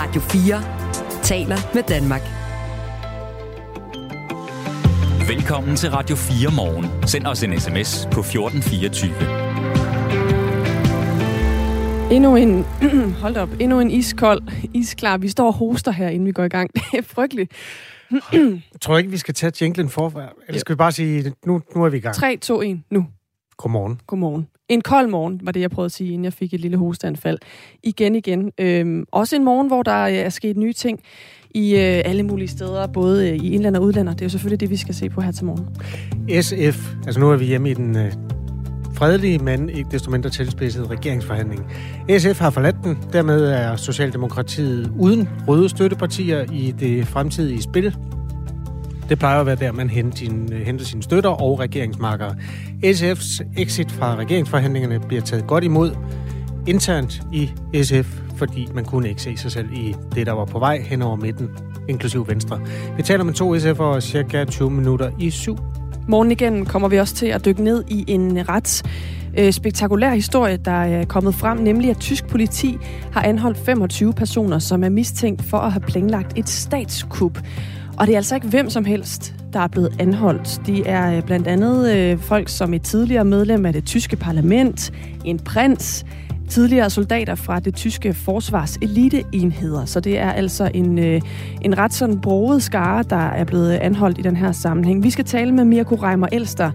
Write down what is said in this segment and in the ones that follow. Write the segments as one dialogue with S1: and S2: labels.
S1: Radio 4 taler med Danmark.
S2: Velkommen til Radio 4 morgen. Send os en sms på 1424.
S3: Endnu en, hold op, endnu en iskold, isklar. Vi står og hoster her, inden vi går i gang. Det er frygteligt.
S4: Jeg tror ikke, vi skal tage jinglen for. Eller skal vi bare sige, nu, nu er vi i gang?
S3: 3, 2, 1, nu.
S4: Godmorgen.
S3: Godmorgen. En kold morgen, var det, jeg prøvede at sige, inden jeg fik et lille hosteanfald. Igen, igen. Øhm, også en morgen, hvor der er sket nye ting i øh, alle mulige steder, både øh, i indland og udland. Det er jo selvfølgelig det, vi skal se på her til morgen.
S4: SF, altså nu er vi hjemme i den øh, fredelige, men ikke desto mindre tilspidsede regeringsforhandling. SF har forladt den. Dermed er Socialdemokratiet uden røde støttepartier i det fremtidige spil. Det plejer at være der, man henter, sin, øh, henter sine støtter og regeringsmarkere. SF's exit fra regeringsforhandlingerne bliver taget godt imod internt i SF, fordi man kunne ikke se sig selv i det, der var på vej hen over midten, inklusiv Venstre. Vi taler med to SF'ere cirka 20 minutter i syv.
S3: Morgen igen kommer vi også til at dykke ned i en ret øh, spektakulær historie, der er øh, kommet frem, nemlig at tysk politi har anholdt 25 personer, som er mistænkt for at have planlagt et statskup. Og det er altså ikke hvem som helst, der er blevet anholdt. De er øh, blandt andet øh, folk som et tidligere medlem af det tyske parlament, en prins, tidligere soldater fra det tyske forsvars eliteenheder. Så det er altså en, øh, en ret sådan broget skare, der er blevet anholdt i den her sammenhæng. Vi skal tale med Mirko Reimer Elster.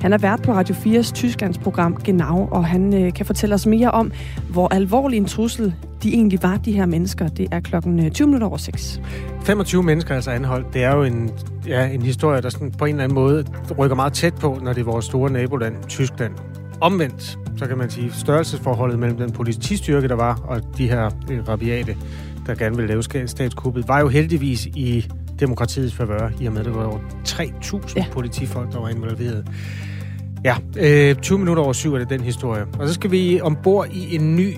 S3: Han er vært på Radio 4's Tysklandsprogram Genau, og han øh, kan fortælle os mere om, hvor alvorlig en trussel de egentlig var, de her mennesker. Det er klokken øh, 20 minutter over 6.
S4: 25 mennesker er altså anholdt. Det er jo en, ja, en historie, der sådan på en eller anden måde rykker meget tæt på, når det er vores store naboland, Tyskland. Omvendt, så kan man sige, størrelsesforholdet mellem den politistyrke, der var, og de her øh, rabiate, der gerne ville lave statskuppet, var jo heldigvis i demokratiets favør, i og med, at det var over 3.000 ja. politifolk, der var involveret. Ja, øh, 20 minutter over syv er det den historie. Og så skal vi ombord i en ny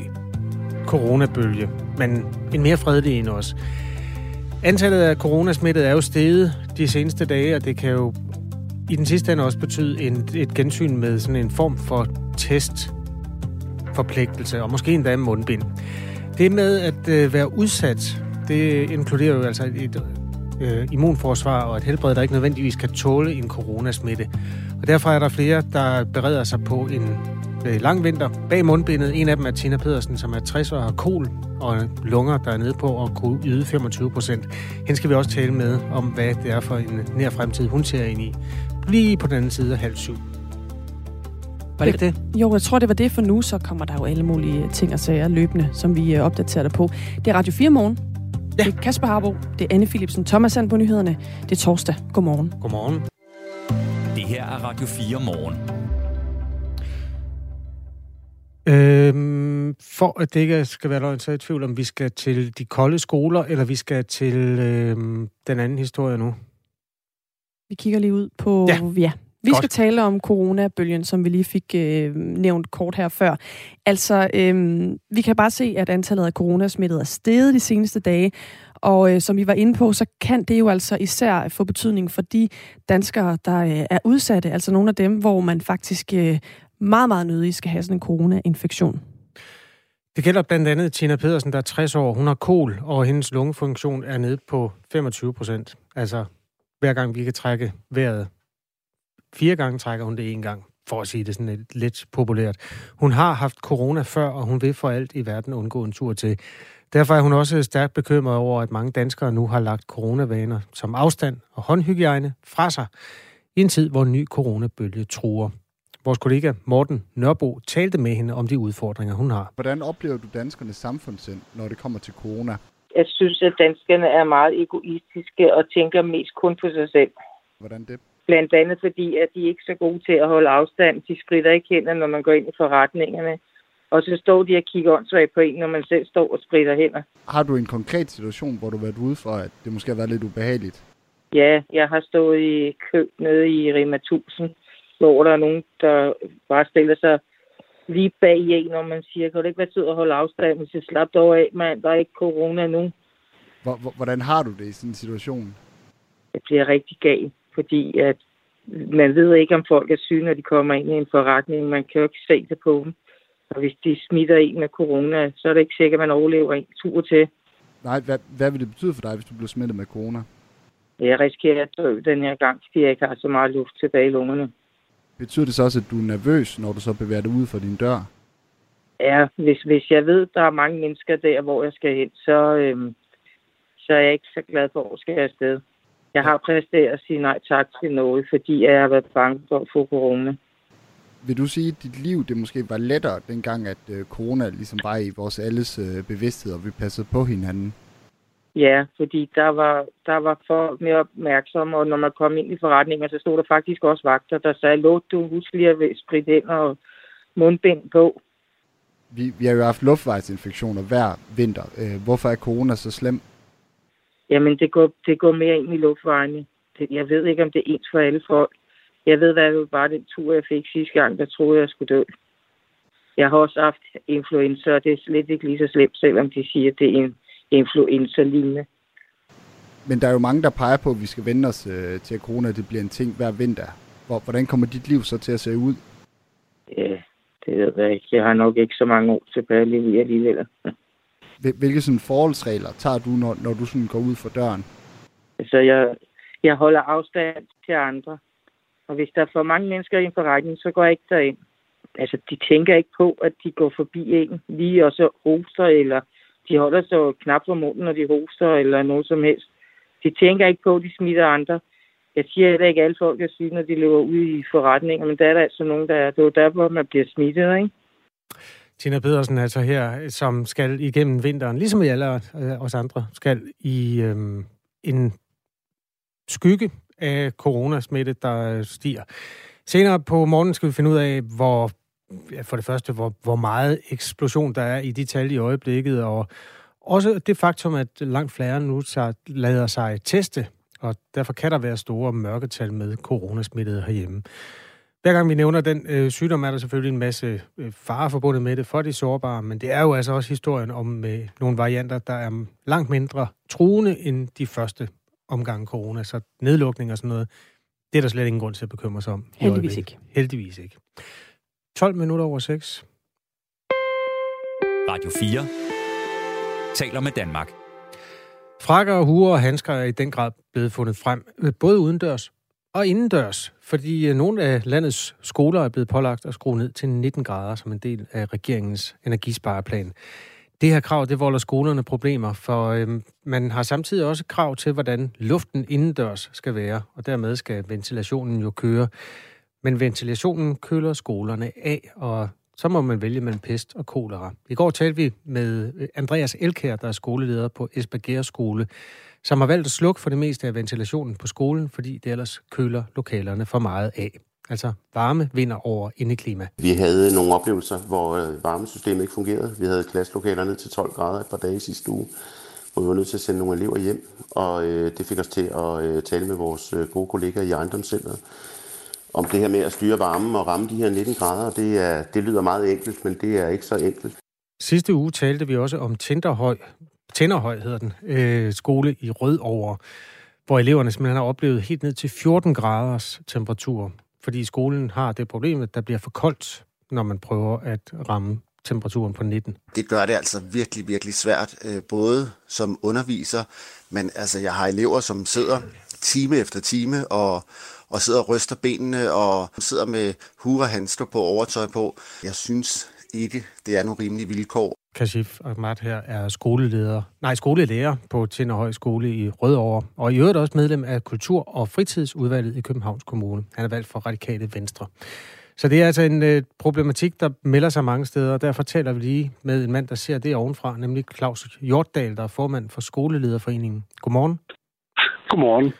S4: coronabølge, men en mere fredelig en også. Antallet af coronasmittede er jo steget de seneste dage, og det kan jo i den sidste ende også betyde en, et gensyn med sådan en form for testforpligtelse, og måske endda mundbind. Det med at øh, være udsat, det inkluderer jo altså et øh, immunforsvar og et helbred, der ikke nødvendigvis kan tåle en coronasmitte. Og derfor er der flere, der bereder sig på en øh, lang vinter bag mundbindet. En af dem er Tina Pedersen, som er 60 år og har kol og lunger, der er nede på at kunne yde 25 procent. Hende skal vi også tale med om, hvad det er for en nær fremtid, hun ser ind i. Lige på den anden side af halv syv. Var det ikke det?
S3: Jo, jeg tror, det var det for nu. Så kommer der jo alle mulige ting og sager løbende, som vi øh, opdaterer dig på. Det er Radio 4 morgen. Ja. Det er Kasper Harbo, det er Anne Philipsen, Thomas Sand på nyhederne. Det er torsdag. Godmorgen.
S4: Godmorgen.
S2: Det her er Radio 4 morgen.
S4: Øhm, for at det ikke skal være løgn, så er jeg i tvivl om, vi skal til de kolde skoler, eller vi skal til øhm, den anden historie nu.
S3: Vi kigger lige ud på... Ja. ja. Vi Godt. skal tale om coronabølgen, som vi lige fik øh, nævnt kort her før. Altså, øh, vi kan bare se, at antallet af coronasmittede er steget de seneste dage, og øh, som vi var inde på, så kan det jo altså især få betydning for de danskere, der øh, er udsatte, altså nogle af dem, hvor man faktisk øh, meget, meget nødig skal have sådan en coronainfektion.
S4: Det gælder blandt andet Tina Pedersen, der er 60 år. Hun har kol, og hendes lungefunktion er nede på 25 procent. Altså, hver gang vi kan trække vejret, fire gange trækker hun det en gang, for at sige det sådan lidt, lidt populært. Hun har haft corona før, og hun vil for alt i verden undgå en tur til. Derfor er hun også stærkt bekymret over, at mange danskere nu har lagt coronavaner som afstand og håndhygiejne fra sig i en tid, hvor en ny coronabølge truer. Vores kollega Morten Nørbo talte med hende om de udfordringer, hun har.
S5: Hvordan oplever du danskernes samfundssind, når det kommer til corona?
S6: Jeg synes, at danskerne er meget egoistiske og tænker mest kun på sig selv.
S5: Hvordan det?
S6: Blandt andet fordi, at de er ikke så gode til at holde afstand. De spritter ikke hænder, når man går ind i forretningerne. Og så står de og kigger åndssvagt på en, når man selv står og spritter hænder.
S5: Har du en konkret situation, hvor du har været ude fra, at det måske har været lidt ubehageligt?
S6: Ja, jeg har stået i kø nede i Rema 1000 hvor der er nogen, der bare stiller sig lige bag i en, når man siger, kan det ikke være tid at holde afstand, hvis jeg slap dog af, mand, der er ikke corona nu.
S5: Hvordan har du det i sådan en situation?
S6: Jeg bliver rigtig gal, fordi at man ved ikke, om folk er syge, når de kommer ind i en forretning. Man kan jo ikke se det på dem. Og hvis de smitter en med corona, så er det ikke sikkert, at man overlever en tur til.
S5: Nej, hvad, hvad vil det betyde for dig, hvis du bliver smittet med corona?
S6: Jeg risikerer at dø den her gang, fordi jeg ikke har så meget luft tilbage i lungerne.
S5: Betyder det så også, at du er nervøs, når du så bevæger dig ud for din dør?
S6: Ja, hvis, hvis jeg ved, der er mange mennesker der, hvor jeg skal hen, så, øhm, så er jeg ikke så glad for, at skal jeg afsted. Jeg har præsteret at sige nej tak til noget, fordi jeg har været bange for at få corona.
S5: Vil du sige, at dit liv det måske var lettere, dengang at øh, corona ligesom var i vores alles øh, bevidsthed, og vi passede på hinanden?
S6: Ja, fordi der var, der var folk mere opmærksomme, og når man kom ind i forretningen, så stod der faktisk også vagter, der sagde, låt du husk lige at spritte ind og mundbind på.
S5: Vi, vi har jo haft luftvejsinfektioner hver vinter. Øh, hvorfor er corona så slem?
S6: Jamen, det går, det går mere ind i luftvejene. Det, jeg ved ikke, om det er ens for alle folk. Jeg ved, hvad det var den tur, jeg fik sidste gang, der troede jeg skulle dø. Jeg har også haft influenza, og det er slet ikke lige så slemt, selvom de siger, at det er en influenza-lignende.
S5: Men der er jo mange, der peger på, at vi skal vende os øh, til, at corona det bliver en ting hver vinter. Hvor, hvordan kommer dit liv så til at se ud?
S6: Ja, det ved jeg ikke. Jeg har nok ikke så mange år tilbage at leve i alligevel.
S5: Hvilke sådan forholdsregler tager du, når, når du sådan går ud for døren?
S6: Så jeg, jeg holder afstand til andre. Og hvis der er for mange mennesker i en forretning, så går jeg ikke derind. Altså, de tænker ikke på, at de går forbi en lige og så hoster, eller de holder så knap på munden, når de hoster, eller noget som helst. De tænker ikke på, at de smitter andre. Jeg siger at ikke alle folk er syge, når de lever ude i forretninger, men der er der altså nogen, der er. Det er derfor, man bliver smittet, ikke?
S4: Tina Pedersen altså her, som skal igennem vinteren, ligesom vi alle øh, os andre, skal i øhm, en skygge af coronasmitte, der øh, stiger. Senere på morgen skal vi finde ud af, hvor ja, for det første, hvor, hvor meget eksplosion der er i de tal i øjeblikket, og også det faktum, at langt flere nu tager, lader sig teste, og derfor kan der være store mørketal med coronasmittede herhjemme. Hver gang vi nævner den øh, sygdom, er der selvfølgelig en masse øh, fare forbundet med det for de sårbare, men det er jo altså også historien om øh, nogle varianter, der er langt mindre truende end de første omgange corona, så nedlukning og sådan noget, det er der slet ingen grund til at bekymre sig om.
S3: Heldigvis ikke.
S4: Heldigvis ikke. 12 minutter over 6.
S2: Radio 4 taler med Danmark.
S4: Frakker og huer og handsker er i den grad blevet fundet frem, øh, både udendørs og indendørs, fordi øh, nogle af landets skoler er blevet pålagt at skrue ned til 19 grader som en del af regeringens energispareplan. Det her krav, det volder skolerne problemer, for øhm, man har samtidig også krav til, hvordan luften indendørs skal være, og dermed skal ventilationen jo køre. Men ventilationen køler skolerne af, og så må man vælge mellem pest og kolera. I går talte vi med øh, Andreas Elkær, der er skoleleder på Esbjerg Skole, som har valgt at slukke for det meste af ventilationen på skolen, fordi det ellers køler lokalerne for meget af. Altså varme vinder over indeklima.
S7: Vi havde nogle oplevelser, hvor øh, varmesystemet ikke fungerede. Vi havde klasselokaler ned til 12 grader et par dage sidste uge, hvor vi var nødt til at sende nogle elever hjem. Og øh, det fik os til at tale med vores gode kollegaer i ejendomscenteret om det her med at styre varmen og ramme de her 19 grader. Det, er, det lyder meget enkelt, men det er ikke så enkelt.
S4: Sidste uge talte vi også om Tinderhøj, Tinderhøj hedder den, øh, skole i Rødovre, hvor eleverne simpelthen har oplevet helt ned til 14 graders temperatur, fordi skolen har det problem, at der bliver for koldt, når man prøver at ramme temperaturen på 19.
S8: Det gør det altså virkelig, virkelig svært, øh, både som underviser, men altså jeg har elever, som sidder time efter time og, og sidder og ryster benene og sidder med hue og handsker på overtøj på. Jeg synes ikke, det er nogle rimelige vilkår.
S4: Kashif Ahmad her er skoleleder, nej, skolelærer på Tinderhøj Skole i Rødovre, og i øvrigt også medlem af Kultur- og Fritidsudvalget i Københavns Kommune. Han er valgt for Radikale Venstre. Så det er altså en øh, problematik, der melder sig mange steder, og derfor taler vi lige med en mand, der ser det ovenfra, nemlig Claus Hjortdal, der er formand for Skolelederforeningen. Godmorgen.
S9: Godmorgen.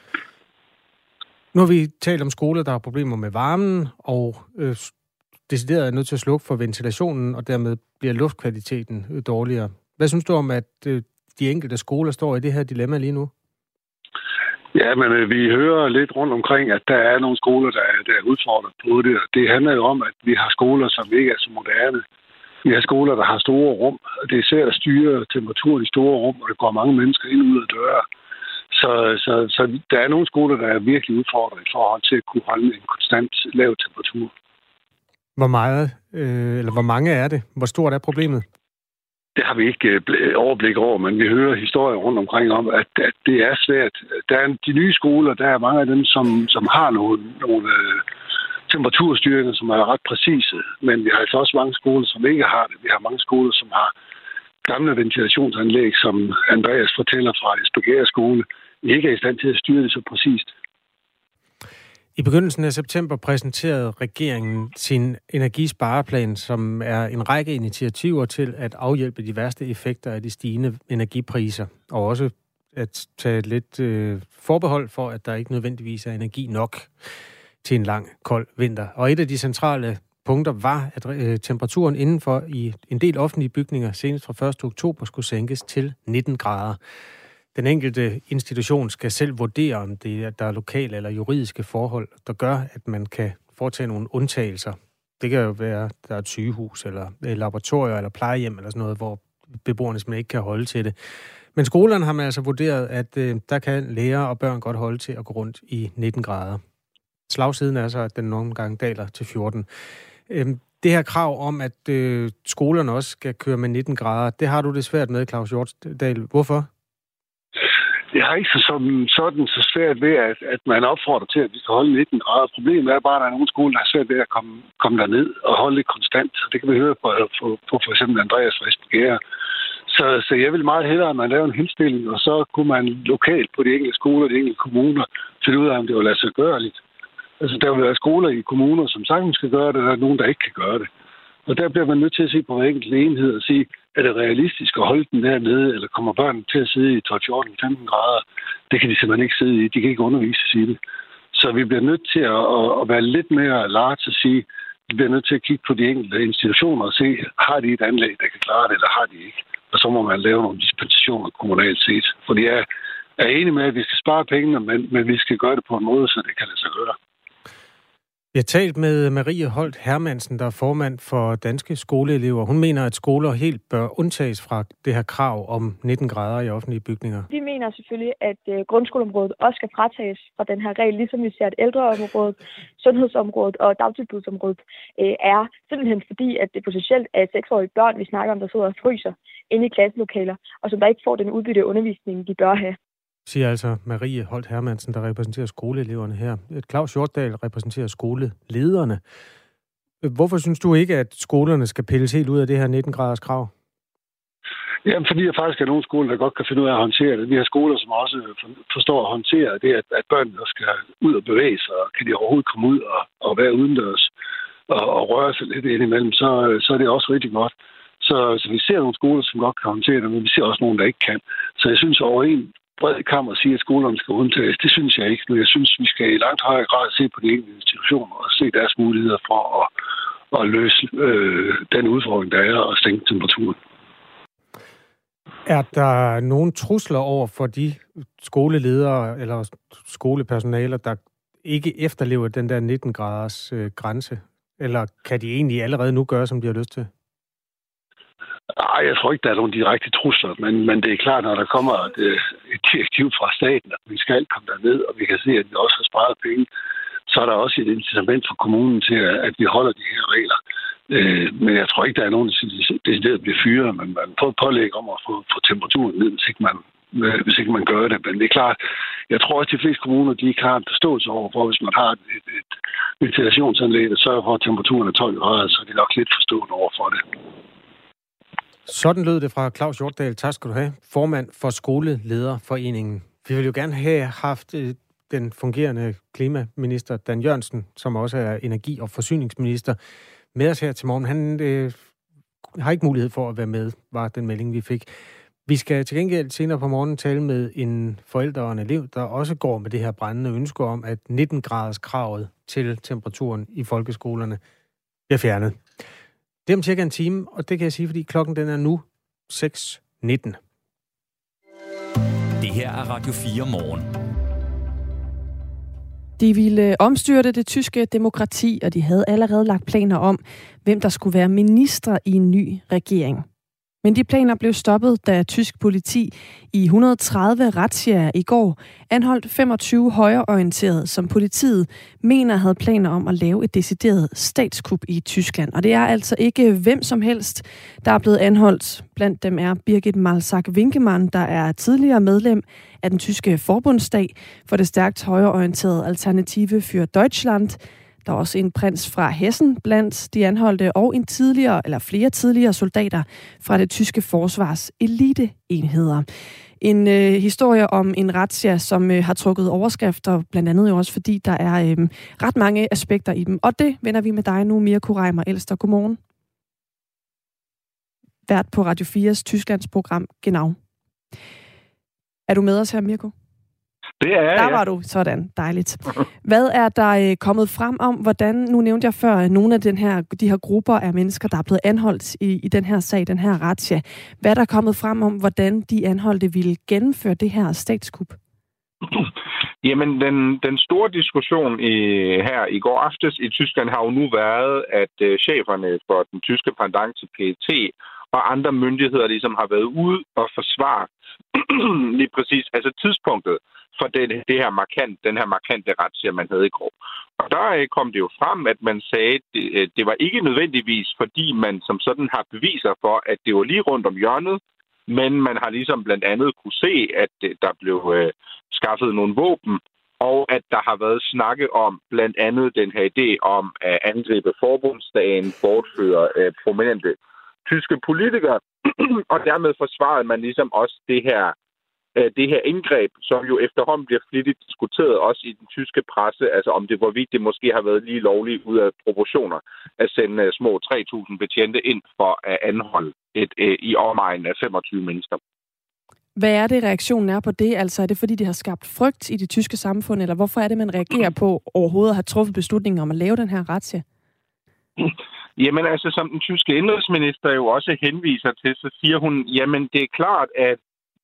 S4: Nu har vi talt om skoler, der har problemer med varmen, og øh, decideret er nødt til at slukke for ventilationen, og dermed bliver luftkvaliteten øh, dårligere. Hvad synes du om, at øh, de enkelte skoler står i det her dilemma lige nu?
S9: Ja, men øh, vi hører lidt rundt omkring, at der er nogle skoler, der er, der er udfordret på det. Og Det handler jo om, at vi har skoler, som ikke er så moderne. Vi har skoler, der har store rum. Det er svært at styre temperaturen i store rum, og der går mange mennesker ind og ud af døre. Så, så, så der er nogle skoler, der er virkelig udfordret i forhold til at kunne holde en konstant lav temperatur.
S4: Hvor meget, øh, eller hvor mange er det? Hvor stort er problemet?
S9: det har vi ikke øh, overblik over, men vi hører historier rundt omkring om, at, at det er svært. Der er de nye skoler, der er mange af dem, som, som har nogle, nogle øh, temperaturstyringer, som er ret præcise, men vi har altså også mange skoler, som ikke har det. Vi har mange skoler, som har gamle ventilationsanlæg, som Andreas fortæller fra Esbjerg skole, ikke er i stand til at styre det så præcist.
S4: I begyndelsen af september præsenterede regeringen sin energispareplan, som er en række initiativer til at afhjælpe de værste effekter af de stigende energipriser, og også at tage lidt øh, forbehold for, at der ikke nødvendigvis er energi nok til en lang, kold vinter. Og et af de centrale punkter var, at øh, temperaturen indenfor i en del offentlige bygninger senest fra 1. oktober skulle sænkes til 19 grader. Den enkelte institution skal selv vurdere, om det er, der er lokale eller juridiske forhold, der gør, at man kan foretage nogle undtagelser. Det kan jo være, at der er et sygehus, eller et laboratorium, eller plejehjem, eller sådan noget, hvor beboerne simpelthen ikke kan holde til det. Men skolerne har man altså vurderet, at øh, der kan lærere og børn godt holde til at gå rundt i 19 grader. Slagsiden er så, at den nogle gange daler til 14. Øhm, det her krav om, at øh, skolerne også skal køre med 19 grader, det har du det svært med, Claus Hjortdal. Hvorfor?
S9: Jeg har ikke så sådan, sådan så svært ved, at, at man opfordrer til, at vi skal holde 19 grader. Problemet er bare, at der er nogle skoler, der har svært ved at komme, komme derned og holde det konstant. Det kan vi høre på, øh, på, på for eksempel Andreas fra Så, så jeg vil meget hellere, at man laver en henstilling, og så kunne man lokalt på de enkelte skoler, de enkelte kommuner, finde ud af, om det var lade sig gøre lidt. Altså, der vil være skoler i kommuner, som sagtens skal gøre det, og der er nogen, der ikke kan gøre det. Og der bliver man nødt til at se på hver enkelt enhed og sige, er det realistisk at holde den dernede, eller kommer børn til at sidde i 12, 14, 15 grader? Det kan de simpelthen ikke sidde i. De kan ikke undervise i det. Så vi bliver nødt til at, at være lidt mere large at sige, vi bliver nødt til at kigge på de enkelte institutioner og se, har de et anlæg, der kan klare det, eller har de ikke? Og så må man lave nogle dispensationer kommunalt set. Fordi jeg er enig med, at vi skal spare pengene, men, men vi skal gøre det på en måde, så det kan lade sig gøre.
S4: Jeg har talt med Marie Holt Hermansen, der er formand for Danske Skoleelever. Hun mener, at skoler helt bør undtages fra det her krav om 19 grader i offentlige bygninger.
S10: Vi mener selvfølgelig, at øh, grundskoleområdet også skal fratages fra den her regel, ligesom vi ser, at ældreområdet, sundhedsområdet og dagtilbudsområdet øh, er simpelthen fordi, at det potentielt er seksårige børn, vi snakker om, der sidder og fryser inde i klasselokaler, og som der ikke får den udbytte undervisning, de bør have
S4: siger altså Marie Holt Hermansen, der repræsenterer skoleeleverne her. Claus Hjortdal repræsenterer skolelederne. Hvorfor synes du ikke, at skolerne skal pilles helt ud af det her 19-graders krav?
S9: Jamen, fordi der faktisk er nogle skoler, der godt kan finde ud af at håndtere det. Vi har skoler, som også forstår at håndtere det, at, at børnene skal ud og bevæge sig, og kan de overhovedet komme ud og, og være udendørs og, og røre sig lidt indimellem, så, så er det også rigtig godt. Så, så vi ser nogle skoler, som godt kan håndtere det, men vi ser også nogle, der ikke kan. Så jeg synes over en bred kamp og sige, at skolerne skal undtages. Det synes jeg ikke. Men jeg synes, vi skal i langt højere grad se på de enkelte institutioner og se deres muligheder for at, at løse øh, den udfordring, der er at sænke temperaturen.
S4: Er der nogle trusler over for de skoleledere eller skolepersonaler, der ikke efterlever den der 19 graders øh, grænse? Eller kan de egentlig allerede nu gøre, som de har lyst til?
S9: Nej, jeg tror ikke, der er nogen direkte trusler, men, men det er klart, når der kommer et, øh, et direktiv fra staten, at vi skal komme derned, og vi kan se, at vi også har sparet penge, så er der også et incitament for kommunen til, at vi holder de her regler. Øh, men jeg tror ikke, der er nogen, der decideret bliver fyret, men man får et pålæg om at få, få temperaturen ned, hvis ikke, man, øh, hvis ikke man gør det. Men det er klart, jeg tror også, at de fleste kommuner, de ikke har en forståelse over, for hvis man har et, et, et ventilationsanlæg, der sørger for, at temperaturen er 12 grader, så er de nok lidt forstående over for det.
S4: Sådan lød det fra Claus Hjortdal. Tak skal du have. Formand for Skolelederforeningen. Vi vil jo gerne have haft øh, den fungerende klimaminister Dan Jørgensen, som også er energi- og forsyningsminister, med os her til morgen. Han øh, har ikke mulighed for at være med, var den melding, vi fik. Vi skal til gengæld senere på morgenen tale med en forælder og en elev, der også går med det her brændende ønske om, at 19 graders kravet til temperaturen i folkeskolerne bliver fjernet. Det er om cirka en time, og det kan jeg sige, fordi klokken den er nu 6.19.
S2: Det her er Radio 4 morgen.
S3: De ville omstyrte det tyske demokrati, og de havde allerede lagt planer om, hvem der skulle være minister i en ny regering. Men de planer blev stoppet, da tysk politi i 130 retsjager i går anholdt 25 højreorienterede, som politiet mener havde planer om at lave et decideret statskup i Tyskland. Og det er altså ikke hvem som helst, der er blevet anholdt. Blandt dem er Birgit Malsak Winkemann, der er tidligere medlem af den tyske forbundsdag for det stærkt højreorienterede Alternative für Deutschland, der er også en prins fra Hessen blandt de anholdte, og en tidligere, eller flere tidligere soldater fra det tyske forsvars eliteenheder. En øh, historie om en razzia, som øh, har trukket overskrifter, blandt andet jo også fordi der er øh, ret mange aspekter i dem. Og det vender vi med dig nu, Mirko Reimer Elster. Godmorgen. Vært på Radio 4's Tysklands program Genau. Er du med os her, Mirko?
S11: Det er
S3: Der
S11: ja.
S3: var du. Sådan. Dejligt. Hvad er der øh, kommet frem om, hvordan, nu nævnte jeg før, nogle af den her, de her grupper af mennesker, der er blevet anholdt i, i den her sag, den her razzia. Hvad er der kommet frem om, hvordan de anholdte ville gennemføre det her statskup?
S11: Jamen, den, den store diskussion i, her i går aftes i Tyskland har jo nu været, at øh, cheferne for den tyske pendant til PET og andre myndigheder ligesom har været ude og forsvare lige præcis altså tidspunktet for det, det her markant, den her markante razzia, man havde i går. Og der øh, kom det jo frem, at man sagde, at det, øh, det var ikke nødvendigvis, fordi man som sådan har beviser for, at det var lige rundt om hjørnet, men man har ligesom blandt andet kunne se, at øh, der blev øh, skaffet nogle våben, og at der har været snakke om blandt andet den her idé om at angribe forbundsdagen, bortføre øh, prominente tyske politikere, og dermed forsvarede man ligesom også det her øh, det her indgreb, som jo efterhånden bliver flittigt diskuteret også i den tyske presse, altså om det hvorvidt det måske har været lige lovligt ud af proportioner at sende øh, små 3.000 betjente ind for at anholde et øh, i omegnen af 25 mennesker.
S3: Hvad er det, reaktionen er på det? Altså er det, fordi det har skabt frygt i det tyske samfund, eller hvorfor er det, man reagerer på overhovedet at have truffet beslutningen om at lave den her retssag?
S11: Jamen altså, som den tyske indrigsminister jo også henviser til, så siger hun, jamen det er klart, at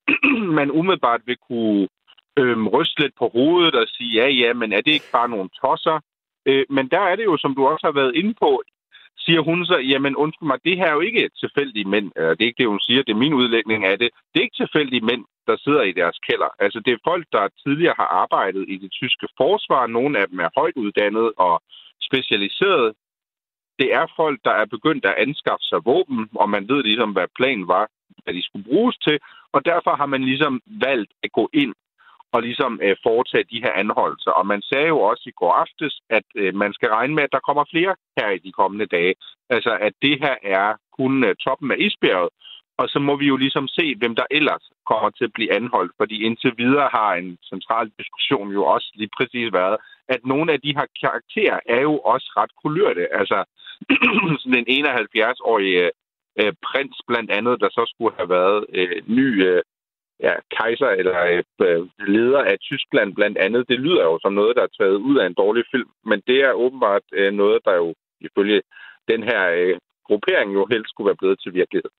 S11: man umiddelbart vil kunne øhm, ryste lidt på hovedet og sige, ja, ja, men er det ikke bare nogle tosser? Øh, men der er det jo, som du også har været inde på, siger hun så, jamen undskyld mig, det her er jo ikke tilfældige mænd. Øh, det er ikke det, hun siger, det er min udlægning af det. Det er ikke tilfældige mænd, der sidder i deres kælder. Altså det er folk, der tidligere har arbejdet i det tyske forsvar. Nogle af dem er højt uddannet og specialiseret. Det er folk, der er begyndt at anskaffe sig våben, og man ved ligesom, hvad planen var, hvad de skulle bruges til. Og derfor har man ligesom valgt at gå ind og ligesom øh, foretage de her anholdelser. Og man sagde jo også i går aftes, at øh, man skal regne med, at der kommer flere her i de kommende dage. Altså, at det her er kun øh, toppen af isbjerget. Og så må vi jo ligesom se, hvem der ellers kommer til at blive anholdt. Fordi indtil videre har en central diskussion jo også lige præcis været, at nogle af de her karakterer er jo også ret kulørte. Altså, sådan en 71-årig øh, øh, prins blandt andet, der så skulle have været øh, ny øh, ja, kejser eller øh, leder af Tyskland blandt andet. Det lyder jo som noget, der er taget ud af en dårlig film, men det er åbenbart øh, noget, der jo ifølge den her øh, gruppering jo helst skulle være blevet til virkelighed.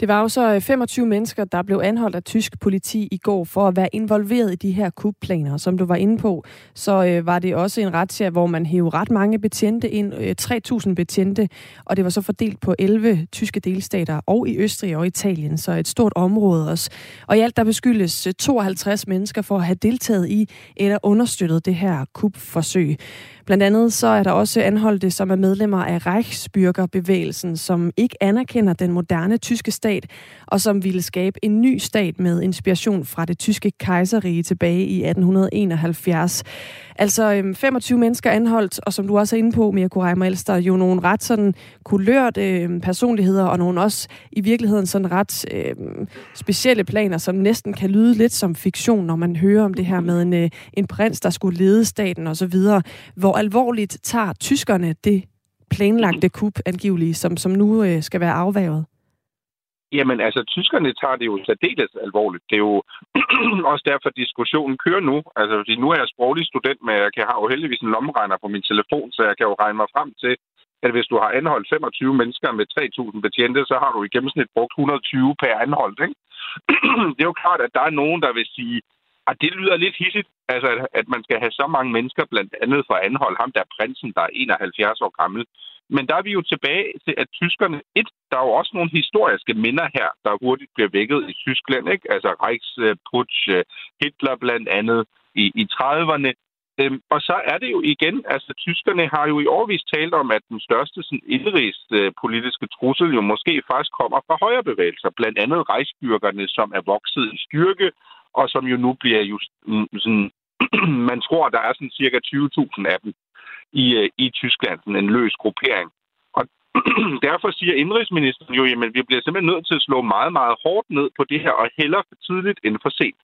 S3: Det var jo så øh, 25 mennesker, der blev anholdt af tysk politi i går for at være involveret i de her kupplaner. Som du var inde på, så øh, var det også en razzia, hvor man hævde ret mange betjente ind, øh, 3.000 betjente, og det var så fordelt på 11 tyske delstater og i Østrig og Italien, så et stort område også. Og i alt der beskyldes øh, 52 mennesker for at have deltaget i eller understøttet det her kupforsøg. Blandt andet så er der også anholdte, som er medlemmer af Reichsbürgerbevægelsen, som ikke anerkender den moderne tyske stat, og som ville skabe en ny stat med inspiration fra det tyske kejserrige tilbage i 1871. Altså øhm, 25 mennesker anholdt, og som du også er inde på, Mirko Reimer Elster, jo nogle ret sådan kulørte øhm, personligheder, og nogle også i virkeligheden sådan ret øh, specielle planer, som næsten kan lyde lidt som fiktion, når man hører om det her med en, øh, en prins, der skulle lede staten osv., hvor alvorligt tager tyskerne det planlagte kup angiveligt, som, som nu øh, skal være afværget?
S11: Jamen altså, tyskerne tager det jo særdeles alvorligt. Det er jo også derfor, diskussionen kører nu. Altså, fordi nu er jeg sproglig student, men jeg har jo heldigvis en lommeregner på min telefon, så jeg kan jo regne mig frem til, at hvis du har anholdt 25 mennesker med 3.000 betjente, så har du i gennemsnit brugt 120 per anholdt, ikke? det er jo klart, at der er nogen, der vil sige, at det lyder lidt hissigt, altså at, at man skal have så mange mennesker blandt andet for at anholde ham, der er prinsen, der er 71 år gammel. Men der er vi jo tilbage til, at tyskerne, et, der er jo også nogle historiske minder her, der hurtigt bliver vækket i Tyskland, ikke? Altså Reichsputsch, øh, Hitler blandt andet i, i 30'erne. Øhm, og så er det jo igen, altså tyskerne har jo i årvis talt om, at den største sådan, indrigspolitiske øh, trussel jo måske faktisk kommer fra højrebevægelser. Blandt andet rejsbyrkerne, som er vokset i styrke, og som jo nu bliver just, mm, sådan, man tror, der er sådan cirka 20.000 af dem i, øh, i Tyskland, sådan en løs gruppering. Og derfor siger indrigsministeren jo, jamen vi bliver simpelthen nødt til at slå meget, meget hårdt ned på det her, og hellere for tidligt end for sent.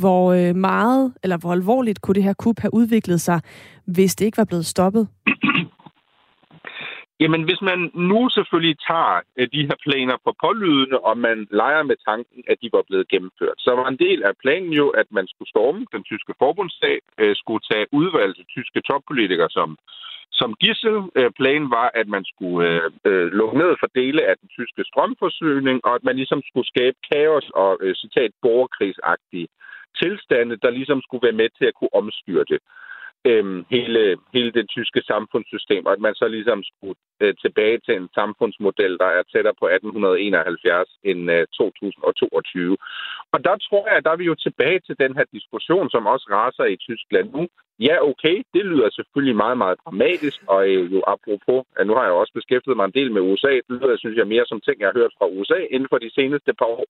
S3: Hvor øh, meget, eller hvor alvorligt kunne det her kup have udviklet sig, hvis det ikke var blevet stoppet?
S11: Jamen, hvis man nu selvfølgelig tager øh, de her planer på pålydende, og man leger med tanken, at de var blevet gennemført, så var en del af planen jo, at man skulle storme den tyske forbundsstat, øh, skulle tage udvalgte tyske toppolitikere som, som gissel. Øh, planen var, at man skulle øh, lukke ned for dele af den tyske strømforsyning, og at man ligesom skulle skabe kaos og, øh, citat, borgerkrigsagtige tilstande, der ligesom skulle være med til at kunne omstyre øh, hele, hele det tyske samfundssystem, og at man så ligesom skulle øh, tilbage til en samfundsmodel, der er tættere på 1871 end øh, 2022. Og der tror jeg, at der er vi jo tilbage til den her diskussion, som også raser i Tyskland nu. Ja, okay, det lyder selvfølgelig meget, meget dramatisk, og øh, jo apropos, at nu har jeg også beskæftiget mig en del med USA, det lyder, synes jeg, mere som ting, jeg har hørt fra USA inden for de seneste par år.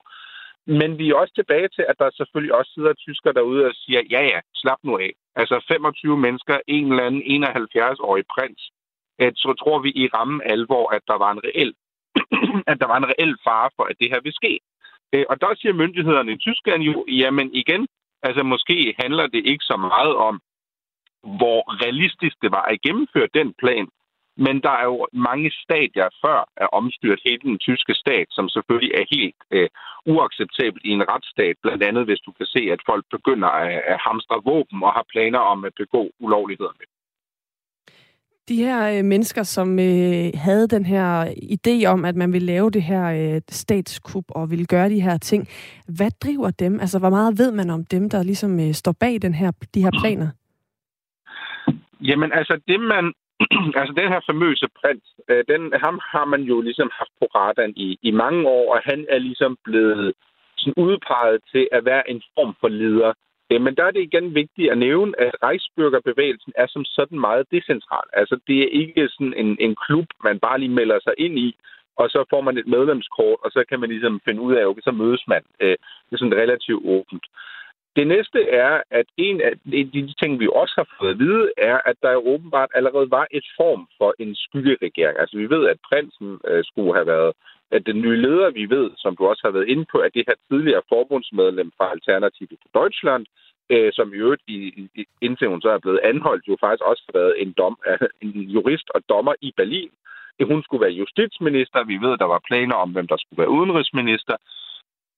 S11: Men vi er også tilbage til, at der selvfølgelig også sidder tysker derude og siger, ja ja, slap nu af. Altså 25 mennesker, en eller anden 71-årig prins. Øh, så tror vi i ramme alvor, at der var en reel, at der var en reel fare for, at det her vil ske. Øh, og der siger myndighederne i Tyskland jo, jamen igen, altså måske handler det ikke så meget om, hvor realistisk det var at gennemføre den plan, men der er jo mange stadier før at omstyret hele den tyske stat, som selvfølgelig er helt øh, uacceptabelt i en retsstat. Blandt andet hvis du kan se, at folk begynder at, at hamstre våben og har planer om at begå ulovligheder med.
S3: De her øh, mennesker, som øh, havde den her idé om, at man ville lave det her øh, statskup og ville gøre de her ting, hvad driver dem? Altså, hvor meget ved man om dem, der ligesom øh, står bag den her, de her planer?
S11: Jamen, altså, det man altså den her famøse prins, øh, den, ham har man jo ligesom haft på radaren i, i mange år, og han er ligesom blevet sådan udpeget til at være en form for leder. Øh, men der er det igen vigtigt at nævne, at rejsbyrgerbevægelsen er som sådan meget decentral. Altså det er ikke sådan en, en klub, man bare lige melder sig ind i, og så får man et medlemskort, og så kan man ligesom finde ud af, okay, så mødes man. Øh, det er sådan relativt åbent. Det næste er, at en af de ting, vi også har fået at vide, er, at der åbenbart allerede var et form for en skyggeregering. Altså vi ved, at prinsen øh, skulle have været, at den nye leder, vi ved, som du også har været inde på, at det her tidligere forbundsmedlem fra Alternative for Deutschland, øh, som i øvrigt, i, i, indtil hun så er blevet anholdt, jo faktisk også har været en, dom, en jurist og dommer i Berlin. Hun skulle være justitsminister. Vi ved, at der var planer om, hvem der skulle være udenrigsminister.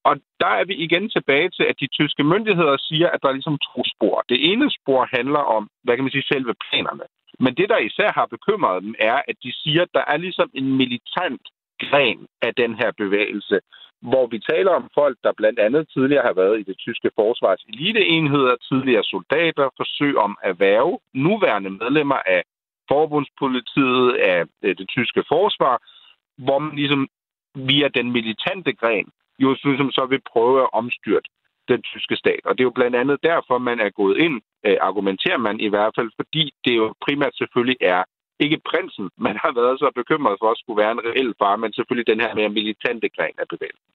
S11: Og der er vi igen tilbage til, at de tyske myndigheder siger, at der er ligesom to spor. Det ene spor handler om, hvad kan man sige, selve planerne. Men det, der især har bekymret dem, er, at de siger, at der er ligesom en militant gren af den her bevægelse, hvor vi taler om folk, der blandt andet tidligere har været i det tyske forsvars eliteenheder, tidligere soldater, forsøg om at være nuværende medlemmer af forbundspolitiet, af øh, det tyske forsvar, hvor man ligesom via den militante gren jo som så vil prøve at omstyrte den tyske stat. Og det er jo blandt andet derfor, man er gået ind, øh, argumenterer man i hvert fald, fordi det jo primært selvfølgelig er ikke prinsen, man har været så bekymret for at skulle være en reel far, men selvfølgelig den her mere militante gren af bevægelsen.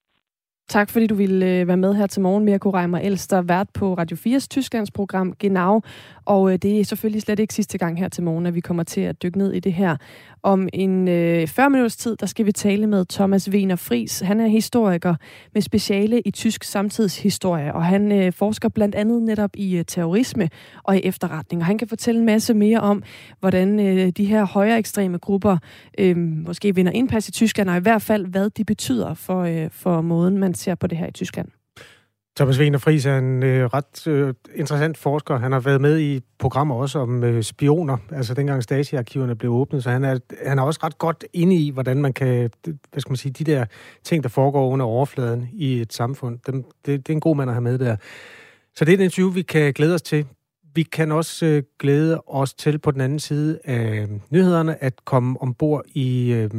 S3: Tak fordi du ville øh, være med her til morgen, Mirko Reimer Elster, vært på Radio 4's Tysklandsprogram Genau. Og øh, det er selvfølgelig slet ikke sidste gang her til morgen, at vi kommer til at dykke ned i det her. Om en øh, 40 minutters tid, der skal vi tale med Thomas Wiener Fris. Han er historiker med speciale i tysk samtidshistorie, og han øh, forsker blandt andet netop i øh, terrorisme og i efterretning. Og han kan fortælle en masse mere om, hvordan øh, de her højere ekstreme grupper øh, måske vinder indpas i Tyskland, og i hvert fald, hvad de betyder for, øh, for måden, man ser på det her i Tyskland.
S4: Thomas Wiener Friis er en øh, ret øh, interessant forsker. Han har været med i programmer også om øh, spioner, altså dengang Stasi-arkiverne blev åbnet, så han er, han er også ret godt inde i, hvordan man kan, hvad skal man sige, de der ting, der foregår under overfladen i et samfund, dem, det, det er en god mand at have med der. Så det er et interview, vi kan glæde os til. vi kan også øh, glæde os til på den anden side af nyhederne at komme ombord i... Øh,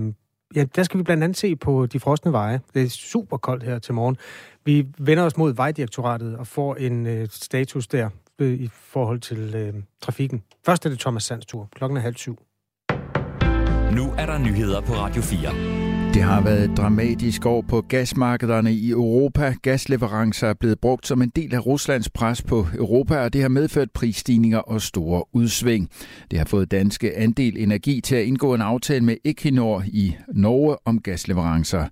S4: ja, der skal vi blandt andet se på de frosne veje. Det er super koldt her til morgen. Vi vender os mod Vejdirektoratet og får en øh, status der øh, i forhold til øh, trafikken. Først er det Thomas Sands tur. Klokken er halv syv.
S2: Nu er der nyheder på Radio 4.
S12: Det har været et dramatisk år på gasmarkederne i Europa. Gasleverancer er blevet brugt som en del af Ruslands pres på Europa, og det har medført prisstigninger og store udsving. Det har fået danske andel energi til at indgå en aftale med Equinor i Norge om gasleverancer.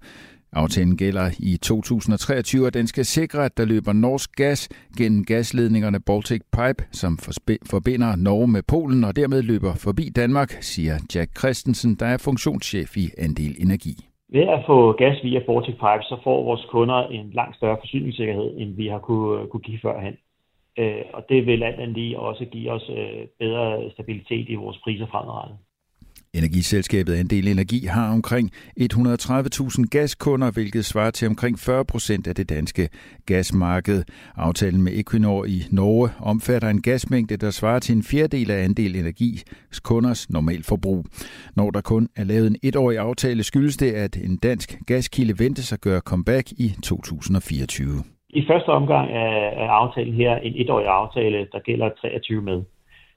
S12: Aftalen gælder i 2023, og den skal sikre, at der løber norsk gas gennem gasledningerne Baltic Pipe, som forbinder Norge med Polen og dermed løber forbi Danmark, siger Jack Christensen, der er funktionschef i Andel Energi.
S13: Ved at få gas via Baltic Pipe, så får vores kunder en langt større forsyningssikkerhed, end vi har kunne, kunne give førhen. Øh, og det vil alt andet lige også give os øh, bedre stabilitet i vores priser fremadrettet.
S12: Energiselskabet Andel Energi har omkring 130.000 gaskunder, hvilket svarer til omkring 40 procent af det danske gasmarked. Aftalen med Equinor i Norge omfatter en gasmængde, der svarer til en fjerdedel af Andel Energis kunders normalforbrug. Når der kun er lavet en etårig aftale, skyldes det, at en dansk gaskilde ventes at gøre comeback i 2024.
S13: I første omgang er aftalen her en etårig aftale, der gælder 23 med.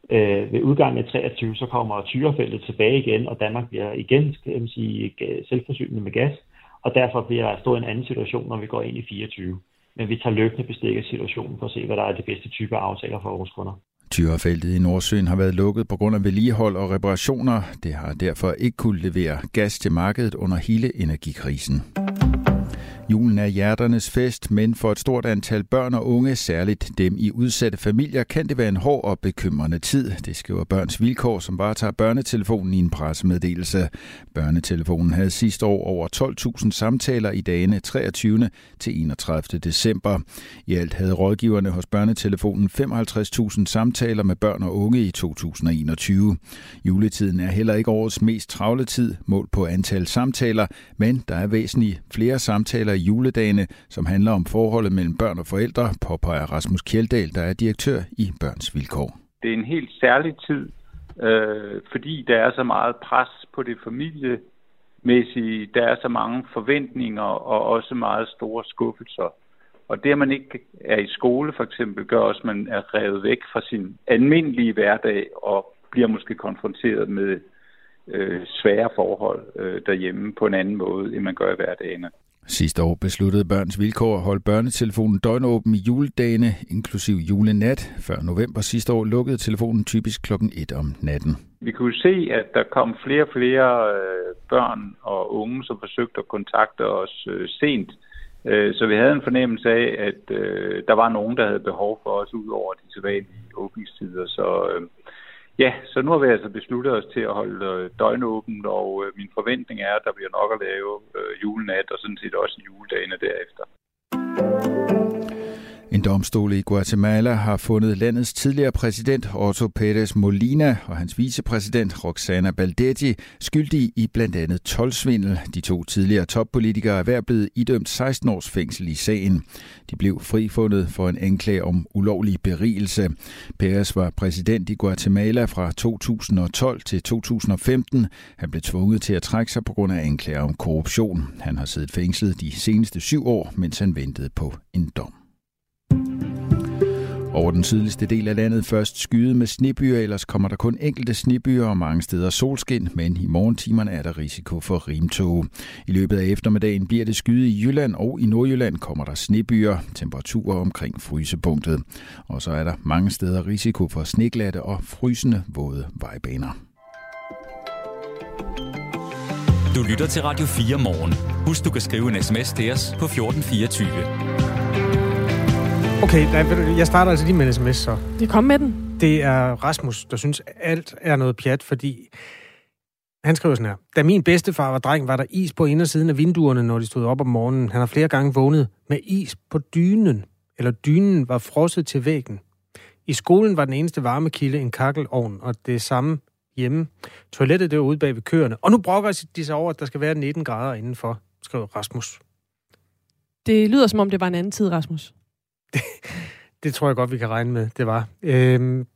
S13: Øh, ved udgangen af 23, så kommer Tyrefeltet tilbage igen, og Danmark bliver igen skal man sige, selvforsynende med gas, og derfor bliver der stå en anden situation, når vi går ind i 24. Men vi tager løbende bestik af situationen for at se, hvad der er det bedste type aftaler for vores kunder.
S12: Tyrefeltet i Nordsøen har været lukket på grund af vedligehold og reparationer. Det har derfor ikke kunne levere gas til markedet under hele energikrisen. Julen er hjerternes fest, men for et stort antal børn og unge, særligt dem i udsatte familier, kan det være en hård og bekymrende tid. Det skriver Børns Vilkår, som bare tager børnetelefonen i en pressemeddelelse. Børnetelefonen havde sidste år over 12.000 samtaler i dagene 23. til 31. december. I alt havde rådgiverne hos børnetelefonen 55.000 samtaler med børn og unge i 2021. Juletiden er heller ikke årets mest travle tid, målt på antal samtaler, men der er væsentligt flere samtaler i juledagene, som handler om forholdet mellem børn og forældre, påpeger Rasmus Kjeldahl, der er direktør i Børns Vilkår.
S14: Det er en helt særlig tid, øh, fordi der er så meget pres på det familiemæssige, der er så mange forventninger og også meget store skuffelser. Og det, at man ikke er i skole for eksempel, gør også, at man er revet væk fra sin almindelige hverdag og bliver måske konfronteret med øh, svære forhold øh, derhjemme på en anden måde, end man gør i hverdagen.
S12: Sidste år besluttede Børns Vilkår at holde børnetelefonen døgnåben i juledagene, inklusiv julenat. Før november sidste år lukkede telefonen typisk klokken 1 om natten.
S14: Vi kunne se, at der kom flere og flere øh, børn og unge, som forsøgte at kontakte os øh, sent. Øh, så vi havde en fornemmelse af, at der var nogen, der havde behov for os ud over de sædvanlige åbningstider. Så Ja, så nu har vi altså besluttet os til at holde øh, døgnåbent, og øh, min forventning er, at der bliver nok at lave øh, julenat, og sådan set også juledagene derefter.
S12: En domstol i Guatemala har fundet landets tidligere præsident Otto Pérez Molina og hans vicepræsident Roxana Baldetti skyldige i blandt andet tolvsvindel. De to tidligere toppolitikere er hver blevet idømt 16 års fængsel i sagen. De blev frifundet for en anklage om ulovlig berigelse. Pérez var præsident i Guatemala fra 2012 til 2015. Han blev tvunget til at trække sig på grund af anklager om korruption. Han har siddet fængslet de seneste syv år, mens han ventede på en dom. Over den sydligste del af landet først skyde med snebyer, ellers kommer der kun enkelte snebyer og mange steder solskin, men i morgentimerne er der risiko for rimtog. I løbet af eftermiddagen bliver det skyde i Jylland, og i Nordjylland kommer der snebyer, temperaturer omkring frysepunktet. Og så er der mange steder risiko for sneglatte og frysende våde vejbaner.
S2: Du lytter til Radio 4 morgen. Husk, du kan skrive en sms til os på 1424.
S4: Okay, jeg starter altså lige med en sms så.
S3: Det kom med den.
S4: Det er Rasmus, der synes, alt er noget pjat, fordi han skriver sådan her. Da min bedstefar var dreng, var der is på indersiden af vinduerne, når de stod op om morgenen. Han har flere gange vågnet med is på dynen, eller dynen var frosset til væggen. I skolen var den eneste varmekilde en kakkelovn, og det samme hjemme. Toilettet det var ude bag ved køerne. Og nu brokker de sig over, at der skal være 19 grader indenfor, skriver Rasmus.
S3: Det lyder som om, det var en anden tid, Rasmus.
S4: Det, det tror jeg godt, vi kan regne med, det var. Øhm,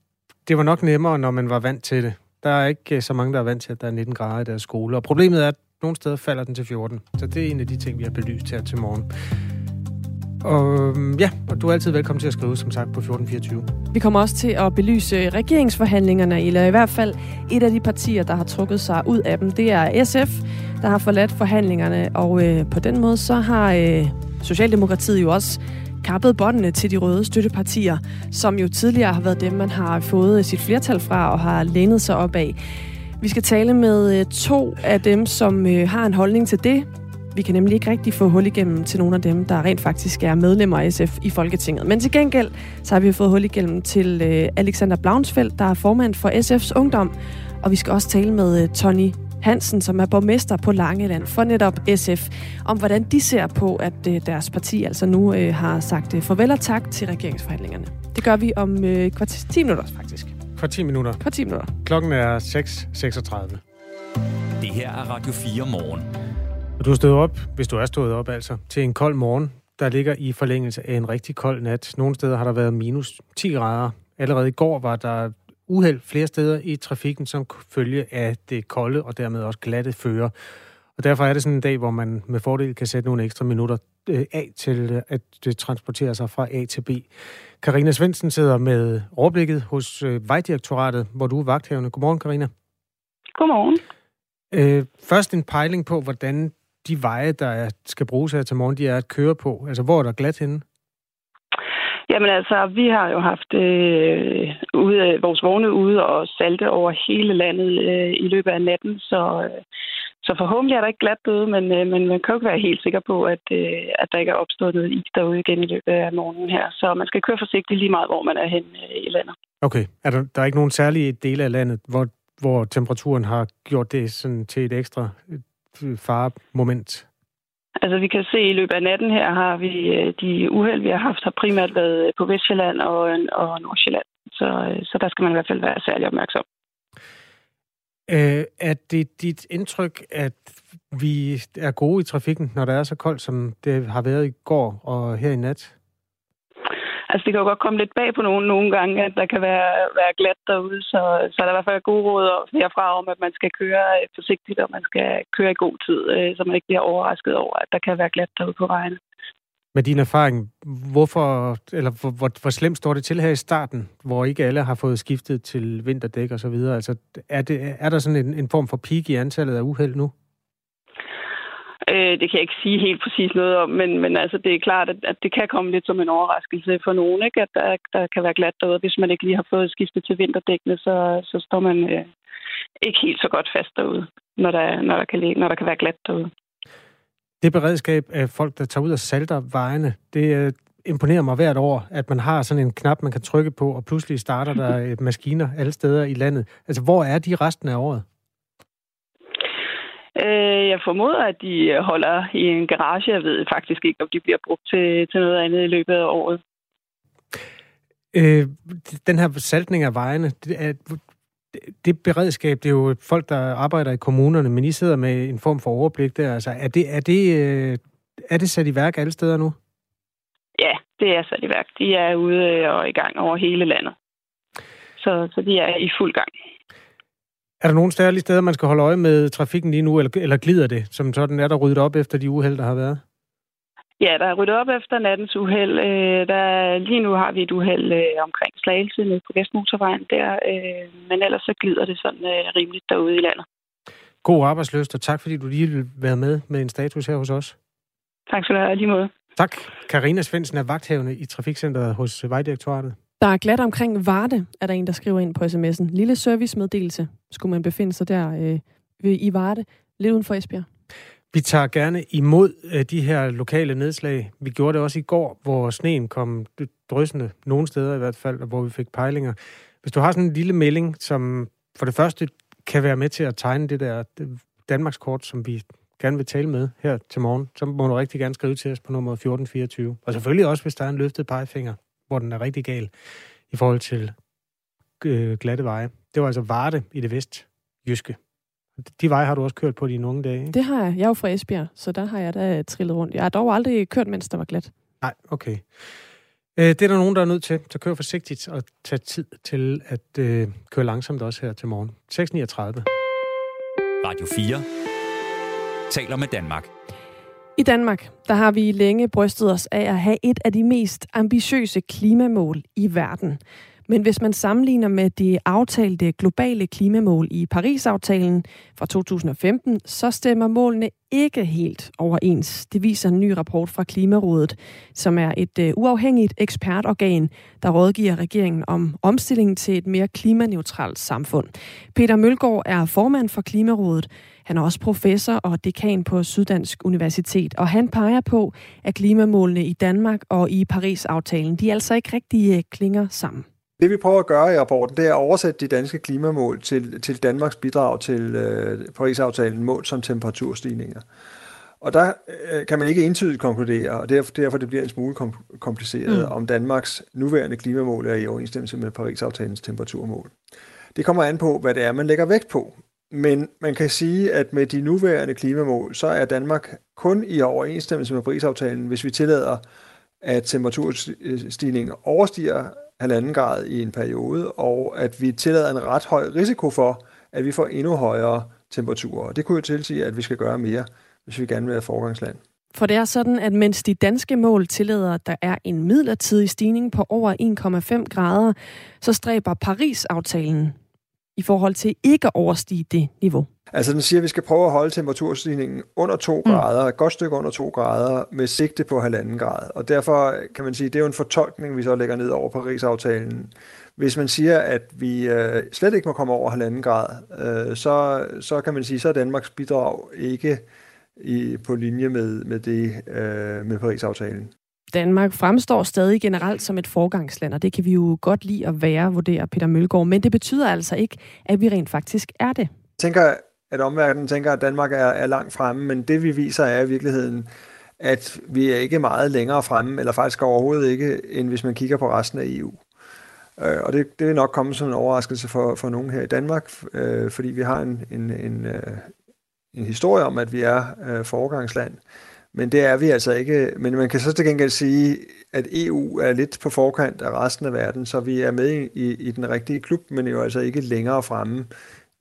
S4: det var nok nemmere, når man var vant til det. Der er ikke øh, så mange, der er vant til, at der er 19 grader i deres skole. Og problemet er, at nogle steder falder den til 14. Så det er en af de ting, vi har belyst her til morgen. Og øhm, ja, og du er altid velkommen til at skrive, som sagt, på 1424.
S3: Vi kommer også til at belyse regeringsforhandlingerne, eller i hvert fald et af de partier, der har trukket sig ud af dem. Det er SF, der har forladt forhandlingerne, og øh, på den måde så har øh, Socialdemokratiet jo også kappet båndene til de røde støttepartier, som jo tidligere har været dem, man har fået sit flertal fra og har lænet sig op af. Vi skal tale med øh, to af dem, som øh, har en holdning til det. Vi kan nemlig ikke rigtig få hul igennem til nogle af dem, der rent faktisk er medlemmer af SF i Folketinget. Men til gengæld, så har vi fået hul igennem til øh, Alexander Blaunsfeldt, der er formand for SF's Ungdom. Og vi skal også tale med Tony Hansen, som er borgmester på Langeland for netop SF, om hvordan de ser på, at deres parti altså nu har sagt farvel og tak til regeringsforhandlingerne. Det gør vi om kvarter 10 minutter faktisk.
S4: For 10 minutter.
S3: For 10 minutter.
S4: Klokken er 6.36.
S2: Det her er Radio 4 morgen.
S4: Og du har stået op, hvis du er stået op altså, til en kold morgen, der ligger i forlængelse af en rigtig kold nat. Nogle steder har der været minus 10 grader. Allerede i går var der uheld flere steder i trafikken, som følge af det kolde og dermed også glatte fører. Og derfor er det sådan en dag, hvor man med fordel kan sætte nogle ekstra minutter øh, af til at det transporterer sig fra A til B. Karina Svendsen sidder med overblikket hos øh, Vejdirektoratet, hvor du er vagthævende. Godmorgen, Karina.
S15: Godmorgen.
S4: Øh, først en pejling på, hvordan de veje, der skal bruges her til morgen, de er at køre på. Altså, hvor er der glat henne?
S15: Jamen altså, vi har jo haft øh, ude, vores vogne ude og salte over hele landet øh, i løbet af natten, så, øh, så forhåbentlig er der ikke glat døde, men, øh, men man kan jo ikke være helt sikker på, at, øh, at der ikke er opstået noget is derude igen i løbet af morgenen her. Så man skal køre forsigtigt lige meget, hvor man er hen øh, i landet.
S4: Okay. Er der, der er ikke nogen særlige dele af landet, hvor, hvor temperaturen har gjort det sådan til et ekstra øh, faremoment?
S15: Altså vi kan se, at i løbet af natten her har vi øh, de uheld, vi har haft, har primært været øh, på Vestjylland og, øh, og Nordsjælland. Så, så der skal man i hvert fald være særlig opmærksom.
S4: Øh, er det dit indtryk, at vi er gode i trafikken, når det er så koldt, som det har været i går og her i nat?
S15: Altså, det kan jo godt komme lidt bag på nogen nogle gange, at der kan være, være glat derude, så, så er der i hvert fald gode råd herfra om, at man skal køre øh, forsigtigt, og man skal køre i god tid, øh, så man ikke bliver overrasket over, at der kan være glat derude på vejene.
S4: Med din erfaring, hvorfor, eller hvor, hvor, hvor slemt står det til her i starten, hvor ikke alle har fået skiftet til vinterdæk og så videre? Altså, er, det, er der sådan en, en form for peak i antallet af uheld nu?
S15: Øh, det kan jeg ikke sige helt præcis noget om, men, men altså, det er klart, at, at det kan komme lidt som en overraskelse for nogen, ikke? at der, der kan være glat derude. Hvis man ikke lige har fået skiftet til vinterdækkene, så, så står man øh, ikke helt så godt fast derude, når der, når der, kan, når der kan være glat derude.
S4: Det beredskab af folk, der tager ud og salter vejene, det øh, imponerer mig hvert år, at man har sådan en knap, man kan trykke på, og pludselig starter der maskiner alle steder i landet. Altså, hvor er de resten af året?
S15: Øh, jeg formoder, at de holder i en garage. Jeg ved faktisk ikke, om de bliver brugt til, til noget andet i løbet af året.
S4: Øh, den her saltning af vejene, det, er, det beredskab, det er jo folk, der arbejder i kommunerne, men I sidder med en form for overblik der. Altså, er, det, er, det, øh, er det sat i værk alle steder nu?
S15: Ja, det er sat i værk. De er ude og i gang over hele landet. Så, så de er i fuld gang.
S4: Er der nogle særlige steder, man skal holde øje med trafikken lige nu, eller, eller glider det, som sådan er der ryddet op efter de uheld, der har været?
S15: Ja, der er ryddet op efter nattens uheld. Øh, der, lige nu har vi et uheld øh, omkring Slagelse nede på Vestmotorvejen der, øh, men ellers så glider det sådan øh, rimeligt derude i landet.
S4: God arbejdsløst, og tak fordi du lige vil være med med en status her hos os.
S15: Tak skal du have, lige måde.
S4: Tak. Karina Svendsen er vagthævende i Trafikcenteret hos Vejdirektoratet.
S3: Der er glat omkring Varde, er der en, der skriver ind på sms'en. Lille servicemeddelelse skulle man befinde sig der øh, i Varde, lidt uden for Esbjerg.
S4: Vi tager gerne imod øh, de her lokale nedslag. Vi gjorde det også i går, hvor sneen kom dryssende, nogle steder i hvert fald, hvor vi fik pejlinger. Hvis du har sådan en lille melding, som for det første kan være med til at tegne det der Danmarkskort, som vi gerne vil tale med her til morgen, så må du rigtig gerne skrive til os på nummer 1424. Og selvfølgelig også, hvis der er en løftet pegefinger, hvor den er rigtig gal i forhold til øh, glatte veje. Det var altså Varde i det vest jyske. De veje har du også kørt på dine unge dage, ikke?
S3: Det har jeg. Jeg er jo fra Esbjerg, så der har jeg da trillet rundt. Jeg har dog aldrig kørt, mens der var glat.
S4: Nej, okay. Øh, det er der nogen, der er nødt til. Så kør forsigtigt og tag tid til at øh, køre langsomt også her til morgen. 6.39.
S2: Radio 4 taler med Danmark.
S3: I Danmark, der har vi længe brystet os af at have et af de mest ambitiøse klimamål i verden. Men hvis man sammenligner med de aftalte globale klimamål i Paris-aftalen fra 2015, så stemmer målene ikke helt overens. Det viser en ny rapport fra Klimarådet, som er et øh, uafhængigt ekspertorgan, der rådgiver regeringen om omstillingen til et mere klimaneutralt samfund. Peter Mølgaard er formand for Klimarådet. Han er også professor og dekan på Syddansk Universitet, og han peger på, at klimamålene i Danmark og i Paris-aftalen, de altså ikke rigtig uh, klinger sammen.
S16: Det vi prøver at gøre i rapporten, det er at oversætte de danske klimamål til, til Danmarks bidrag til øh, Paris-aftalen mål som temperaturstigninger. Og der øh, kan man ikke entydigt konkludere, og derfor, derfor det bliver en smule kom, kompliceret, mm. om Danmarks nuværende klimamål er i overensstemmelse med Paris-aftalens temperaturmål. Det kommer an på, hvad det er, man lægger vægt på. Men man kan sige, at med de nuværende klimamål, så er Danmark kun i overensstemmelse med Paris-aftalen, hvis vi tillader, at temperaturstigningen overstiger halvanden grad i en periode, og at vi tillader en ret høj risiko for, at vi får endnu højere temperaturer. Og det kunne jo tilsige, at vi skal gøre mere, hvis vi gerne vil være forgangsland.
S3: For det er sådan, at mens de danske mål tillader, at der er en midlertidig stigning på over 1,5 grader, så stræber Paris-aftalen i forhold til ikke at overstige det niveau.
S16: Altså den siger, at vi skal prøve at holde temperaturstigningen under 2 mm. grader, et godt stykke under 2 grader, med sigte på halvanden grad. Og derfor kan man sige, at det er jo en fortolkning, vi så lægger ned over Paris-aftalen. Hvis man siger, at vi øh, slet ikke må komme over halvanden grad, øh, så, så kan man sige, så er Danmarks bidrag ikke i, på linje med, med det øh, med Paris-aftalen.
S3: Danmark fremstår stadig generelt som et forgangsland, og det kan vi jo godt lide at være, vurderer Peter Mølgaard. Men det betyder altså ikke, at vi rent faktisk er det.
S16: Jeg tænker, at omverdenen tænker, at Danmark er, er langt fremme, men det vi viser er i virkeligheden, at vi er ikke meget længere fremme, eller faktisk overhovedet ikke, end hvis man kigger på resten af EU. Øh, og det, det vil nok komme som en overraskelse for, for nogen her i Danmark, øh, fordi vi har en, en, en, øh, en historie om, at vi er øh, foregangsland. Men det er vi altså ikke. Men man kan så til gengæld sige, at EU er lidt på forkant af resten af verden, så vi er med i, i den rigtige klub, men jo altså ikke længere fremme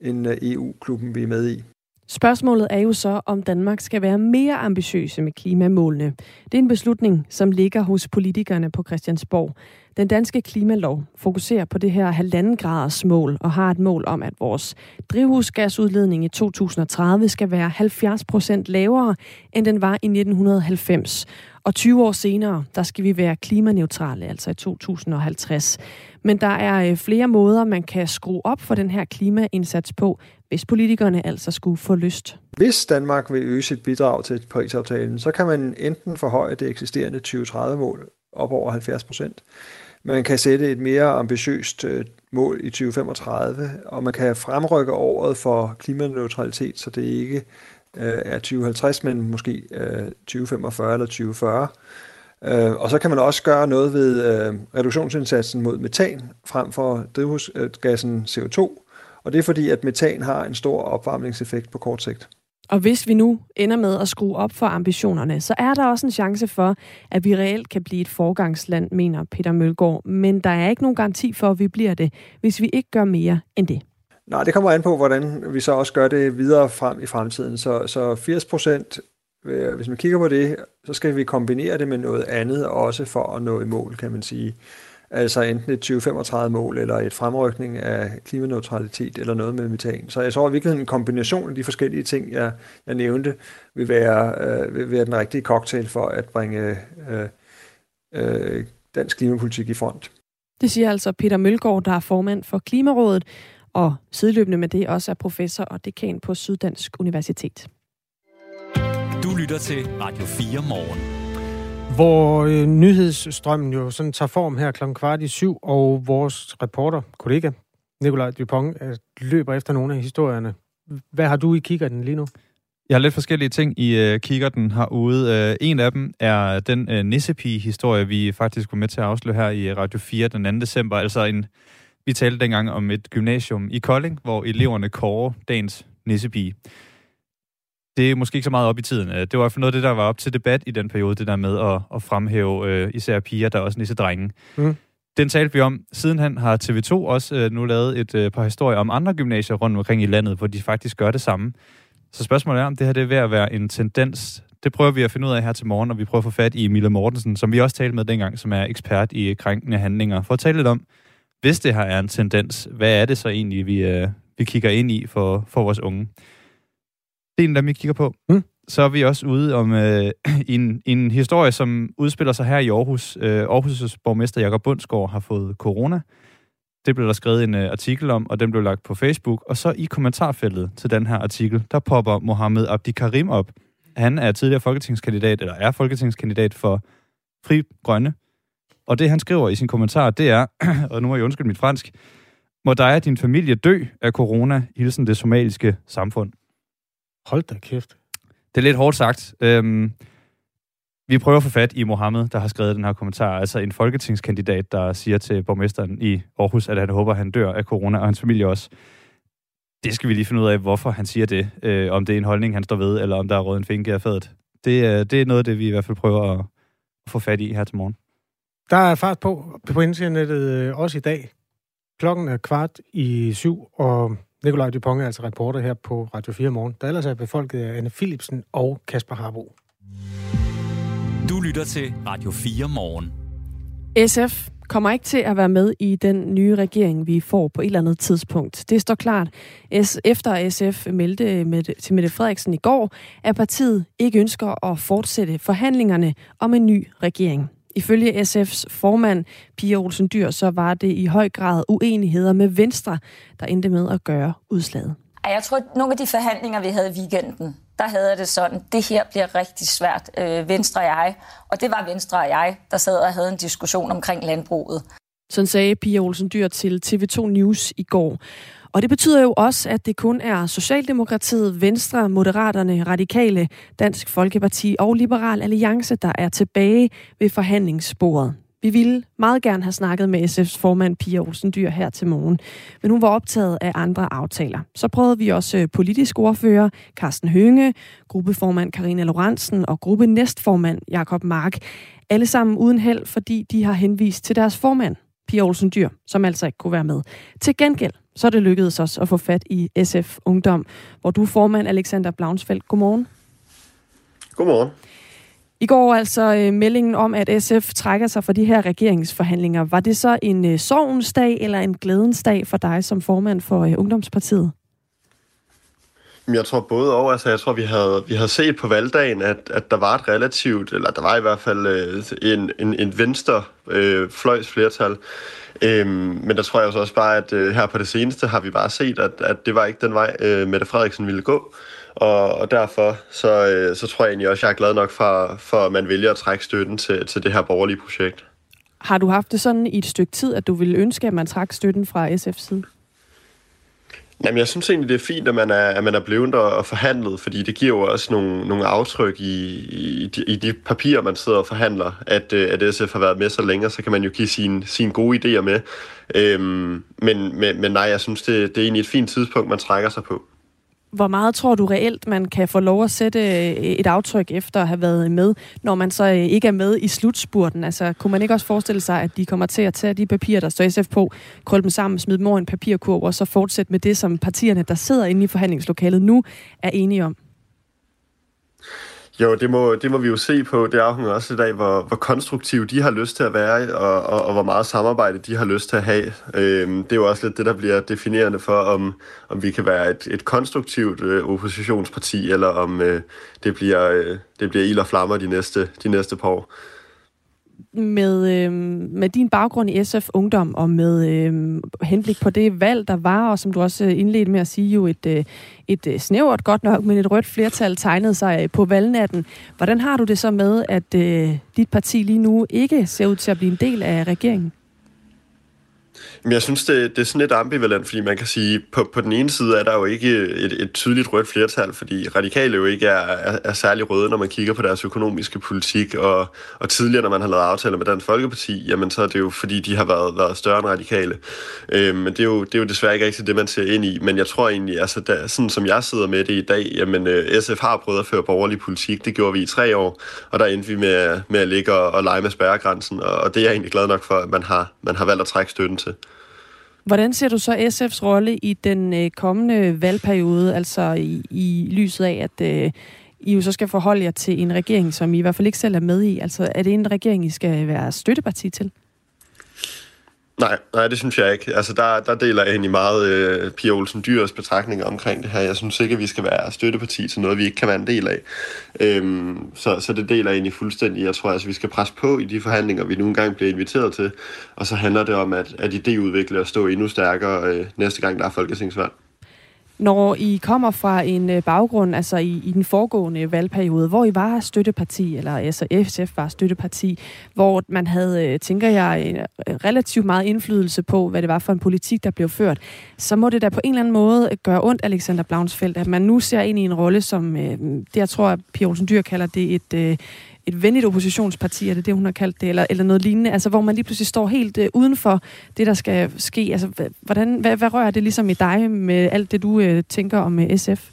S16: end øh, EU-klubben, vi er med i.
S3: Spørgsmålet er jo så, om Danmark skal være mere ambitiøse med klimamålene. Det er en beslutning, som ligger hos politikerne på Christiansborg. Den danske klimalov fokuserer på det her halvanden graders mål og har et mål om, at vores drivhusgasudledning i 2030 skal være 70 procent lavere, end den var i 1990. Og 20 år senere, der skal vi være klimaneutrale, altså i 2050. Men der er øh, flere måder, man kan skrue op for den her klimaindsats på, hvis politikerne altså skulle få lyst.
S16: Hvis Danmark vil øge sit bidrag til Paris-aftalen, så kan man enten forhøje det eksisterende 2030-mål op over 70 procent. Man kan sætte et mere ambitiøst øh, mål i 2035, og man kan fremrykke året for klimaneutralitet, så det ikke øh, er 2050, men måske øh, 2045 eller 2040. Øh, og så kan man også gøre noget ved øh, reduktionsindsatsen mod metan frem for drivhusgassen CO2. Og det er fordi, at metan har en stor opvarmningseffekt på kort sigt.
S3: Og hvis vi nu ender med at skrue op for ambitionerne, så er der også en chance for, at vi reelt kan blive et forgangsland, mener Peter Mølgaard. Men der er ikke nogen garanti for, at vi bliver det, hvis vi ikke gør mere end det.
S16: Nej, det kommer an på, hvordan vi så også gør det videre frem i fremtiden. Så, så 80 procent øh, hvis man kigger på det, så skal vi kombinere det med noget andet også for at nå i mål, kan man sige. Altså enten et 2035-mål eller et fremrykning af klimaneutralitet eller noget med metan. Så jeg tror at virkeligheden en kombination af de forskellige ting, jeg, jeg nævnte, vil være, øh, vil være den rigtige cocktail for at bringe øh, øh, dansk klimapolitik i front.
S3: Det siger altså Peter Mølgaard, der er formand for Klimarådet, og sideløbende med det også er professor og dekan på Syddansk Universitet.
S2: Du lytter til Radio 4 morgen.
S4: Hvor øh, nyhedsstrømmen jo sådan tager form her klokken kvart i syv, og vores reporter, kollega Nikolaj Dupont, øh, løber efter nogle af historierne. Hvad har du i kikkerten lige nu?
S17: Jeg har lidt forskellige ting i øh, kikkerten herude. Øh, en af dem er den øh, nissepige-historie, vi faktisk var med til at afsløre her i Radio 4 den 2. december. Altså en, vi talte dengang om et gymnasium i Kolding, hvor eleverne kårer dagens nissepige det er måske ikke så meget op i tiden. Øh, det var for noget af det, der var op til debat i den periode, det der med at, at fremhæve øh, især piger, der er også nisse drenge. Mm. Den talte vi om. Sidenhen har TV2 også øh, nu lavet et øh, par historier om andre gymnasier rundt omkring i landet, hvor de faktisk gør det samme. Så spørgsmålet er, om det her det er ved at være en tendens. Det prøver vi at finde ud af her til morgen, og vi prøver at få fat i Emilie Mortensen, som vi også talte med dengang, som er ekspert i krænkende handlinger, for at tale lidt om, hvis det her er en tendens, hvad er det så egentlig, vi, øh, vi kigger ind i for, for vores unge? Det er en af dem, vi kigger på. Mm. Så er vi også ude om øh, en, en historie, som udspiller sig her i Aarhus. Øh, Aarhus' borgmester Jakob Bundsgaard har fået corona. Det blev der skrevet en øh, artikel om, og den blev lagt på Facebook. Og så i kommentarfeltet til den her artikel, der popper Mohammed Abdi Karim op. Han er tidligere folketingskandidat, eller er folketingskandidat for Fri Grønne. Og det, han skriver i sin kommentar, det er, og nu må jeg undskylde mit fransk, må dig og din familie dø af corona, hilsen det somaliske samfund.
S4: Hold da kæft.
S17: Det er lidt hårdt sagt. Øhm, vi prøver at få fat i Mohammed, der har skrevet den her kommentar. Altså en folketingskandidat, der siger til borgmesteren i Aarhus, at han håber, at han dør af corona, og hans familie også. Det skal vi lige finde ud af, hvorfor han siger det. Øh, om det er en holdning, han står ved, eller om der er råd en finke af fadet. Det, øh, det er noget af det, vi i hvert fald prøver at, at få fat i her til morgen.
S4: Der er fart på på internettet øh, også i dag. Klokken er kvart i syv, og Nikolaj Dupont er altså reporter her på Radio 4 morgen, der ellers er befolket af Anne Philipsen og Kasper Harbo.
S2: Du lytter til Radio 4 morgen.
S3: SF kommer ikke til at være med i den nye regering, vi får på et eller andet tidspunkt. Det står klart. Efter SF meldte med, til Mette Frederiksen i går, at partiet ikke ønsker at fortsætte forhandlingerne om en ny regering. Ifølge SF's formand, Pia Olsen Dyr, så var det i høj grad uenigheder med Venstre, der endte med at gøre udslaget.
S18: Jeg tror, at nogle af de forhandlinger, vi havde i weekenden, der havde det sådan, det her bliver rigtig svært, øh, Venstre og jeg. Og det var Venstre og jeg, der sad og havde en diskussion omkring landbruget.
S3: Sådan sagde Pia Olsen Dyr til TV2 News i går. Og det betyder jo også, at det kun er Socialdemokratiet, Venstre, Moderaterne, Radikale, Dansk Folkeparti og Liberal Alliance, der er tilbage ved forhandlingsbordet. Vi ville meget gerne have snakket med SF's formand Pia Olsen Dyr her til morgen, men hun var optaget af andre aftaler. Så prøvede vi også øh, politisk ordfører Carsten Hønge, gruppeformand Karina Lorentzen og gruppe næstformand Jakob Mark. Alle sammen uden held, fordi de har henvist til deres formand, Pia Olsen Dyr, som altså ikke kunne være med. Til gengæld så er det lykkedes os at få fat i SF Ungdom, hvor du er formand Alexander Blaunsfeldt. Godmorgen.
S19: Godmorgen.
S3: I går altså øh, meldingen om, at SF trækker sig fra de her regeringsforhandlinger. Var det så en øh, sorgens dag eller en glædens dag for dig som formand for øh, Ungdomspartiet?
S19: Jeg tror både og. Altså, jeg tror, vi havde, vi havde set på valgdagen, at, at der var et relativt, eller der var i hvert fald en, en, en venstre øh, fløjs flertal. Øhm, men der tror jeg også bare, at øh, her på det seneste har vi bare set, at, at det var ikke den vej, øh, Mette Frederiksen ville gå. Og, og derfor så, øh, så tror jeg egentlig også, at jeg er glad nok for, for at man vælger at trække støtten til, til det her borgerlige projekt.
S3: Har du haft det sådan i et stykke tid, at du ville ønske, at man trak støtten fra SF's side?
S19: Jamen, jeg synes egentlig, det er fint, at man er, at man er blevet der og forhandlet, fordi det giver jo også nogle, nogle aftryk i, i, de, i de papirer, man sidder og forhandler, at, øh, at SF har været med så længe, så kan man jo give sine, sine gode idéer med. Øhm, men, men, men nej, jeg synes, det, det er egentlig et fint tidspunkt, man trækker sig på.
S3: Hvor meget tror du reelt, man kan få lov at sætte øh, et aftryk efter at have været med, når man så øh, ikke er med i slutspurten? Altså, kunne man ikke også forestille sig, at de kommer til at tage de papirer, der står SF på, krølle dem sammen, smide dem over en papirkurv, og så fortsætte med det, som partierne, der sidder inde i forhandlingslokalet nu, er enige om?
S19: Jo, det må, det må vi jo se på. Det afhænger også i dag, hvor, hvor konstruktive de har lyst til at være, og, og, og hvor meget samarbejde de har lyst til at have. Øhm, det er jo også lidt det, der bliver definerende for, om, om vi kan være et, et konstruktivt øh, oppositionsparti, eller om øh, det, bliver, øh, det bliver ild og flammer de næste, de næste par år
S3: med, øh, med din baggrund i SF Ungdom og med øh, henblik på det valg, der var, og som du også indledte med at sige, jo et, øh, et øh, snævert godt nok, men et rødt flertal tegnede sig øh, på valgnatten. Hvordan har du det så med, at øh, dit parti lige nu ikke ser ud til at blive en del af regeringen?
S19: Men jeg synes, det, det er sådan lidt ambivalent, fordi man kan sige, på, på den ene side er der jo ikke et, et tydeligt rødt flertal, fordi radikale jo ikke er, er, er særlig røde, når man kigger på deres økonomiske politik, og, og tidligere, når man har lavet aftaler med Dansk Folkeparti, jamen så er det jo, fordi de har været, været større end radikale. Øh, men det er, jo, det er jo desværre ikke rigtig det, man ser ind i, men jeg tror egentlig, altså der, sådan som jeg sidder med det i dag, jamen øh, SF har prøvet at føre borgerlig politik, det gjorde vi i tre år, og der endte vi med, med at ligge og, og lege med spærregrænsen, og, og det er jeg egentlig glad nok for, at man har, man har valgt at trække støtten til.
S3: Hvordan ser du så SF's rolle i den øh, kommende valgperiode, altså i, i lyset af, at øh, I jo så skal forholde jer til en regering, som I i hvert fald ikke selv er med i? Altså er det en regering, I skal være støtteparti til?
S19: Nej, nej, det synes jeg ikke. Altså, der, der deler jeg egentlig meget øh, Pia Olsen Dyrs betragtninger omkring det her. Jeg synes ikke, at vi skal være støtteparti til noget, vi ikke kan være en del af. Øhm, så, så det deler jeg egentlig fuldstændig. Jeg tror, at altså, vi skal presse på i de forhandlinger, vi nogle gange bliver inviteret til. Og så handler det om at, at idéudvikle og stå endnu stærkere øh, næste gang, der er folketingsvalg.
S3: Når I kommer fra en øh, baggrund, altså i, i den foregående valgperiode, hvor I var støtteparti, eller altså SF var støtteparti, hvor man havde, øh, tænker jeg, øh, relativt meget indflydelse på, hvad det var for en politik, der blev ført, så må det da på en eller anden måde gøre ondt, Alexander Blaunsfeldt, at man nu ser ind i en rolle, som det, jeg tror, Pia Olsen Dyr kalder det et, et venligt oppositionsparti, er det det, hun har kaldt det, eller, eller noget lignende, altså hvor man lige pludselig står helt øh, uden for det, der skal ske. Altså, hvordan, hvad, hvad rører det ligesom i dig med alt det, du øh, tænker om øh, SF?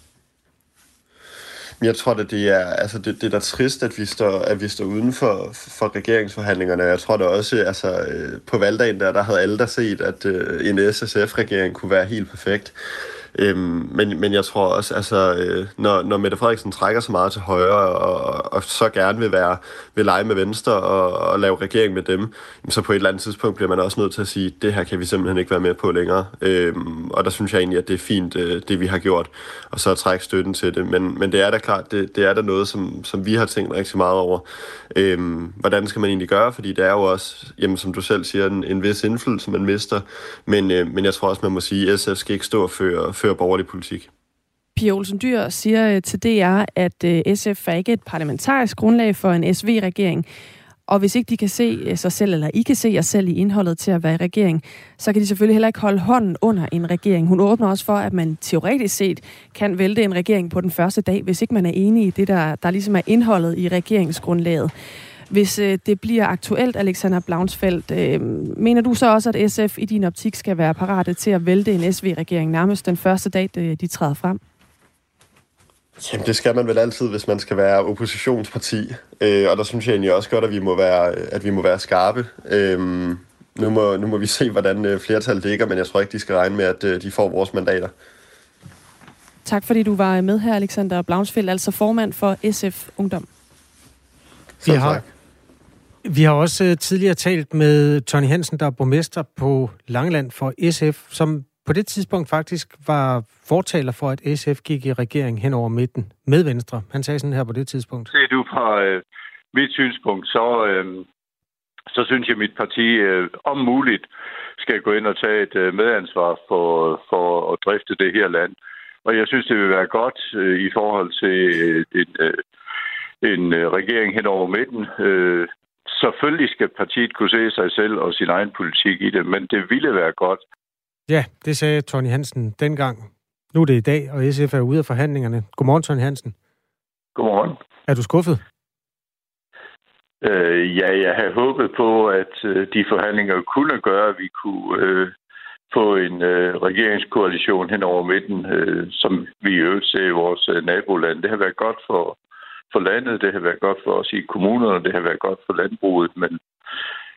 S19: Jeg tror, at det er, altså det, det er da trist, at vi står, at vi står uden for, for regeringsforhandlingerne. Jeg tror da også, altså øh, på valgdagen der, der havde alle der set, at øh, en SSF-regering kunne være helt perfekt. Øhm, men, men jeg tror også, altså, øh, når, når Mette Frederiksen trækker så meget til højre, og, og så gerne vil være vil lege med Venstre og, og lave regering med dem, så på et eller andet tidspunkt bliver man også nødt til at sige, det her kan vi simpelthen ikke være med på længere. Øhm, og der synes jeg egentlig, at det er fint, øh, det vi har gjort, og så trække støtten til det. Men, men det er da klart, det, det er da noget, som, som vi har tænkt rigtig meget over. Øhm, hvordan skal man egentlig gøre? Fordi det er jo også, jamen, som du selv siger, en, en vis indflydelse, man mister. Men, øh, men jeg tror også, man må sige, at SF skal ikke stå og føre, føre borgerlig politik.
S3: Pia Olsen Dyr siger øh, til DR, at øh, SF er ikke et parlamentarisk grundlag for en SV-regering, og hvis ikke de kan se øh, sig selv, eller I kan se jer selv i indholdet til at være i regering, så kan de selvfølgelig heller ikke holde hånden under en regering. Hun åbner også for, at man teoretisk set kan vælte en regering på den første dag, hvis ikke man er enig i det, der, der ligesom er indholdet i regeringsgrundlaget. Hvis øh, det bliver aktuelt, Alexander Blaunsfeldt, øh, mener du så også, at SF i din optik skal være parate til at vælte en SV-regering nærmest den første dag, de, de træder frem?
S19: Jamen, det skal man vel altid, hvis man skal være oppositionsparti. Øh, og der synes jeg egentlig også godt, at vi må være, at vi må være skarpe. Øh, nu, må, nu må vi se, hvordan øh, flertallet ligger, men jeg tror ikke, de skal regne med, at øh, de får vores mandater.
S3: Tak fordi du var med her, Alexander Blaunsfeldt, altså formand for SF Ungdom.
S4: Vi har, vi har også øh, tidligere talt med Tony Hansen, der er borgmester på Langeland for SF, som på det tidspunkt faktisk var fortaler for, at SF gik i regering hen over midten med Venstre. Han sagde sådan her på det tidspunkt.
S14: Se du fra øh, mit synspunkt, så, øh, så synes jeg, at mit parti øh, om muligt skal gå ind og tage et øh, medansvar for, for at drifte det her land. Og jeg synes, det vil være godt øh, i forhold til øh, en, øh, en øh, regering hen over midten. Øh, selvfølgelig skal partiet kunne se sig selv og sin egen politik i det, men det ville være godt.
S4: Ja, det sagde Tony Hansen dengang. Nu er det i dag, og SF er ude af forhandlingerne. Godmorgen, Tony Hansen.
S14: Godmorgen.
S4: Er du skuffet?
S14: Øh, ja, jeg havde håbet på, at øh, de forhandlinger kunne gøre, at vi kunne øh, få en øh, regeringskoalition hen over midten, øh, som vi i øvrigt ser i vores øh, naboland. Det har været godt for for landet, det har været godt for os i kommunerne, det har været godt for landbruget, men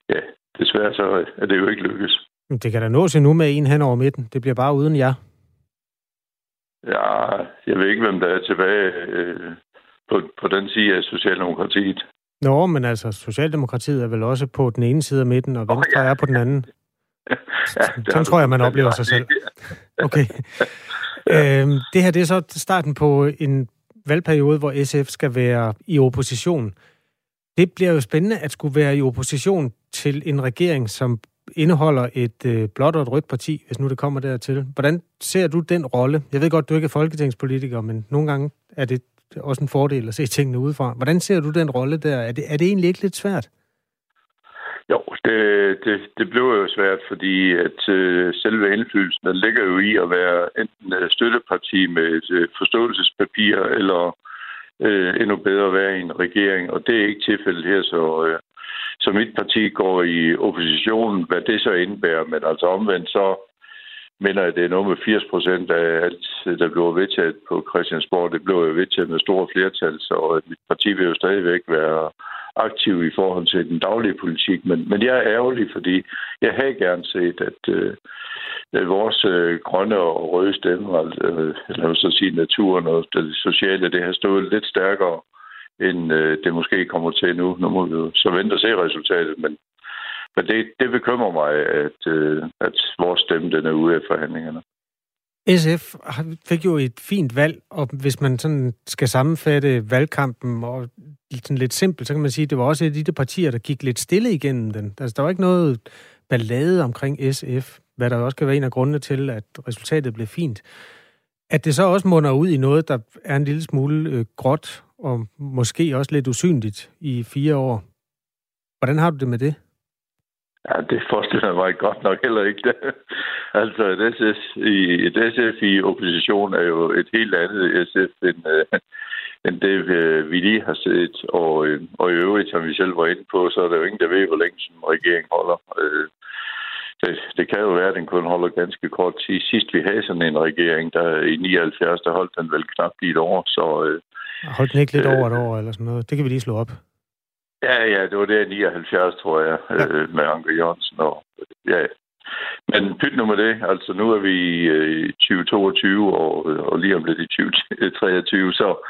S14: ja, desværre så er det jo ikke lykkes.
S4: Det kan da nås endnu med en hen over midten. Det bliver bare uden jer.
S14: Ja, jeg ved ikke, hvem der er tilbage øh, på, på den side af Socialdemokratiet.
S4: Nå, men altså, Socialdemokratiet er vel også på den ene side af midten, og Venstre oh, ja. er på den anden. ja, Sådan tror jeg, man oplever sig selv. Okay. øhm, det her det er så starten på en valgperiode, hvor SF skal være i opposition. Det bliver jo spændende at skulle være i opposition til en regering, som indeholder et øh, blåt og et rødt parti, hvis nu det kommer dertil. Hvordan ser du den rolle? Jeg ved godt, du ikke er folketingspolitiker, men nogle gange er det også en fordel at se tingene udefra. Hvordan ser du den rolle der? Er det, er det egentlig ikke lidt svært?
S20: Jo, det, det, det blev jo svært, fordi at øh, selve indflydelsen ligger jo i at være enten øh, støtteparti med et øh, forståelsespapir, eller øh, endnu bedre være i en regering, og det er ikke tilfældet her, så, øh, så mit parti går i opposition, hvad det så indebærer, men altså omvendt så mener jeg, det er noget med 80 procent af alt, øh, der bliver vedtaget på Christiansborg. Det blev jo vedtaget med store flertal, så øh, mit parti vil jo stadigvæk være aktiv i forhold til den daglige politik. Men, men jeg er ærgerlig, fordi jeg havde gerne set, at øh, vores øh, grønne og røde stemmer, øh, lad os så sige naturen og det sociale, det har stået lidt stærkere, end øh, det måske kommer til nu. Nu må vi jo så vente og se resultatet, men men det, det bekymrer mig, at, øh, at vores stemme den er ude af forhandlingerne.
S4: SF fik jo et fint valg, og hvis man sådan skal sammenfatte valgkampen og sådan lidt simpelt, så kan man sige, at det var også et af de partier, der gik lidt stille igennem den. Altså, der var ikke noget ballade omkring SF, hvad der også kan være en af grundene til, at resultatet blev fint. At det så også munder ud i noget, der er en lille smule øh, gråt, og måske også lidt usynligt i fire år. Hvordan har du det med det?
S20: Ja, det forestiller mig godt nok heller ikke. Det. altså, et SF, i, et SF i opposition er jo et helt andet SF, end, uh, end det, vi lige har set. Og, uh, og i øvrigt, som vi selv var inde på, så er der jo ingen, der ved, hvor længe som regering holder. Uh, det, det kan jo være, at den kun holder ganske kort tid. Sidst vi havde sådan en regering, der i 79, der holdt den vel knap lige et år. Så, uh,
S4: holdt den ikke lidt uh, over et år eller sådan noget? Det kan vi lige slå op.
S20: Ja, ja, det var det 79, tror jeg, ja. øh, med Anker Jørgensen. Og, ja. Men pyt nu med det. Altså, nu er vi i øh, 2022, og, og lige om lidt i 2023, så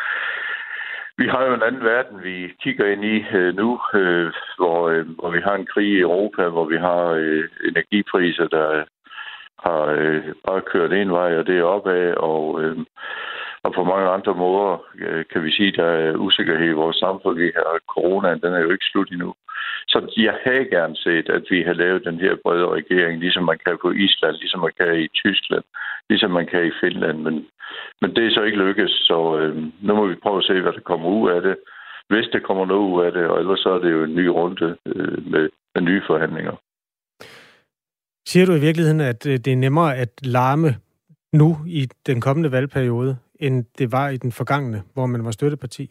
S20: vi har jo en anden verden, vi kigger ind i øh, nu, øh, hvor, øh, hvor vi har en krig i Europa, hvor vi har øh, energipriser, der har øh, bare kørt en vej, og det er opad, og øh, og på mange andre måder øh, kan vi sige, at der er usikkerhed i vores samfund. Vi har coronaen, den er jo ikke slut endnu. Så jeg havde gerne set, at vi har lavet den her brede regering, ligesom man kan på Island, ligesom man kan i Tyskland, ligesom man kan i Finland. Men, men det er så ikke lykkedes, så øh, nu må vi prøve at se, hvad der kommer ud af det. Hvis det kommer noget ud af det, og ellers så er det jo en ny runde øh, med, med nye forhandlinger.
S4: Siger du i virkeligheden, at øh, det er nemmere at larme nu i den kommende valgperiode, end det var i den forgangne, hvor man var støtteparti?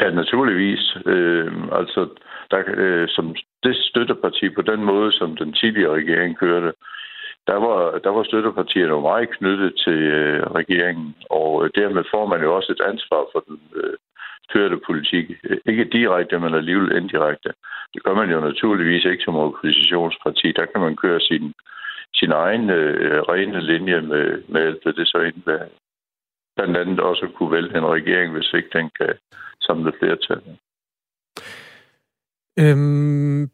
S20: Ja, naturligvis. Øh, altså, der, øh, som det støtteparti på den måde, som den tidligere regering kørte, der var, der var støttepartierne jo meget knyttet til øh, regeringen, og øh, dermed får man jo også et ansvar for den øh, førte politik. Ikke direkte, men alligevel indirekte. Det gør man jo naturligvis ikke som oppositionsparti. Der kan man køre sin, sin egen øh, rene linje med, med alt, hvad det så indebærer blandt andet også kunne vælge en regering, hvis ikke den kan samle flertal.
S4: Øhm,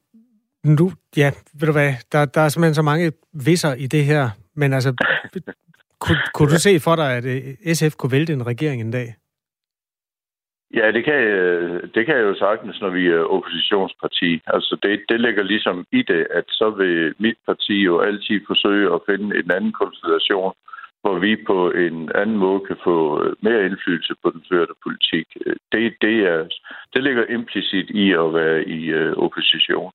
S4: nu, ja, ved du hvad, der, der er simpelthen så mange visser i det her, men altså, kunne, kunne du se for dig, at øh, SF kunne vælte en regering en dag?
S20: Ja, det kan, det kan jeg jo sagtens, når vi er oppositionsparti. Altså, det, det ligger ligesom i det, at så vil mit parti jo altid forsøge at finde en anden konstellation, hvor vi på en anden måde kan få øh, mere indflydelse på den førte politik. Øh, det, det, er, det ligger implicit i at være i øh, opposition.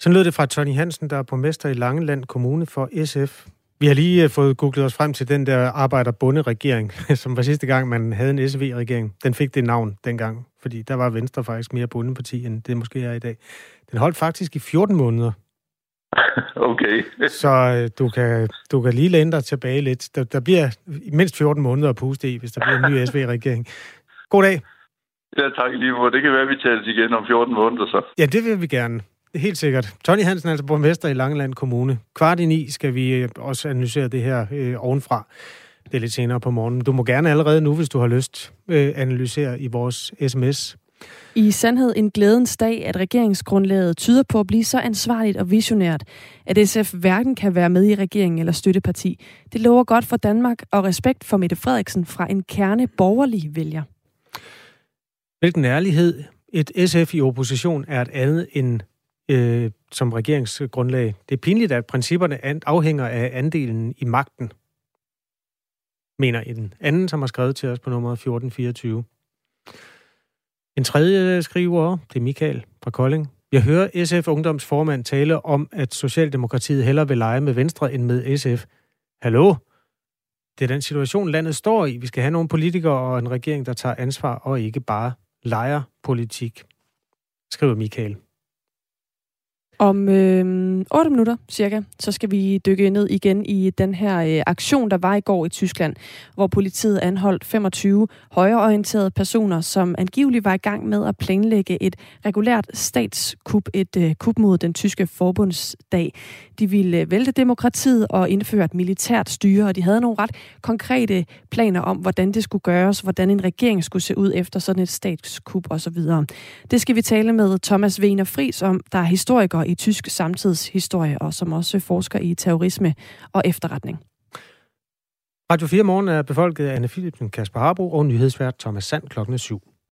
S4: Sådan lød det fra Tony Hansen, der er borgmester i Langeland Kommune for SF. Vi har lige fået googlet os frem til den der arbejderbunde-regering, som var sidste gang, man havde en SV-regering. Den fik det navn dengang, fordi der var Venstre faktisk mere bundeparti, end det måske er i dag. Den holdt faktisk i 14 måneder.
S20: Okay.
S4: så øh, du, kan, du kan lige læne dig tilbage lidt. Der, der bliver mindst 14 måneder at puste i, hvis der bliver en ny SV-regering. God dag.
S20: Ja, tak lige måde. Det kan være, at vi tales igen om 14 måneder så.
S4: Ja, det vil vi gerne. Helt sikkert. Tony Hansen er altså borgmester i Langeland Kommune. Kvart i ni skal vi øh, også analysere det her øh, ovenfra. Det er lidt senere på morgenen. Du må gerne allerede nu, hvis du har lyst, øh, analysere i vores sms
S3: i sandhed en glædens dag, at regeringsgrundlaget tyder på at blive så ansvarligt og visionært, at SF hverken kan være med i regeringen eller støtteparti. Det lover godt for Danmark og respekt for Mette Frederiksen fra en kerne borgerlig vælger.
S4: Hvilken ærlighed. Et SF i opposition er et andet end øh, som regeringsgrundlag. Det er pinligt, at principperne afhænger af andelen i magten, mener en anden, som har skrevet til os på nummer 1424. En tredje øh, skriver, det er Michael fra Kolding. Jeg hører SF Ungdomsformand tale om, at Socialdemokratiet hellere vil lege med Venstre end med SF. Hallo? Det er den situation, landet står i. Vi skal have nogle politikere og en regering, der tager ansvar og ikke bare leger politik, skriver Michael.
S3: Om øh, 8 minutter cirka, så skal vi dykke ned igen i den her øh, aktion, der var i går i Tyskland, hvor politiet anholdt 25 højreorienterede personer, som angiveligt var i gang med at planlægge et regulært statskup, et øh, kup mod den tyske forbundsdag. De ville øh, vælte demokratiet og indføre et militært styre, og de havde nogle ret konkrete planer om, hvordan det skulle gøres, hvordan en regering skulle se ud efter sådan et statskup osv. Det skal vi tale med Thomas Wiener Fris om, der er historiker i tysk samtidshistorie, og som også forsker i terrorisme og efterretning.
S4: Radio 4 Morgen er befolket af Anne Philipsen, Kasper Harbo og nyhedsvært Thomas Sand klokken 7.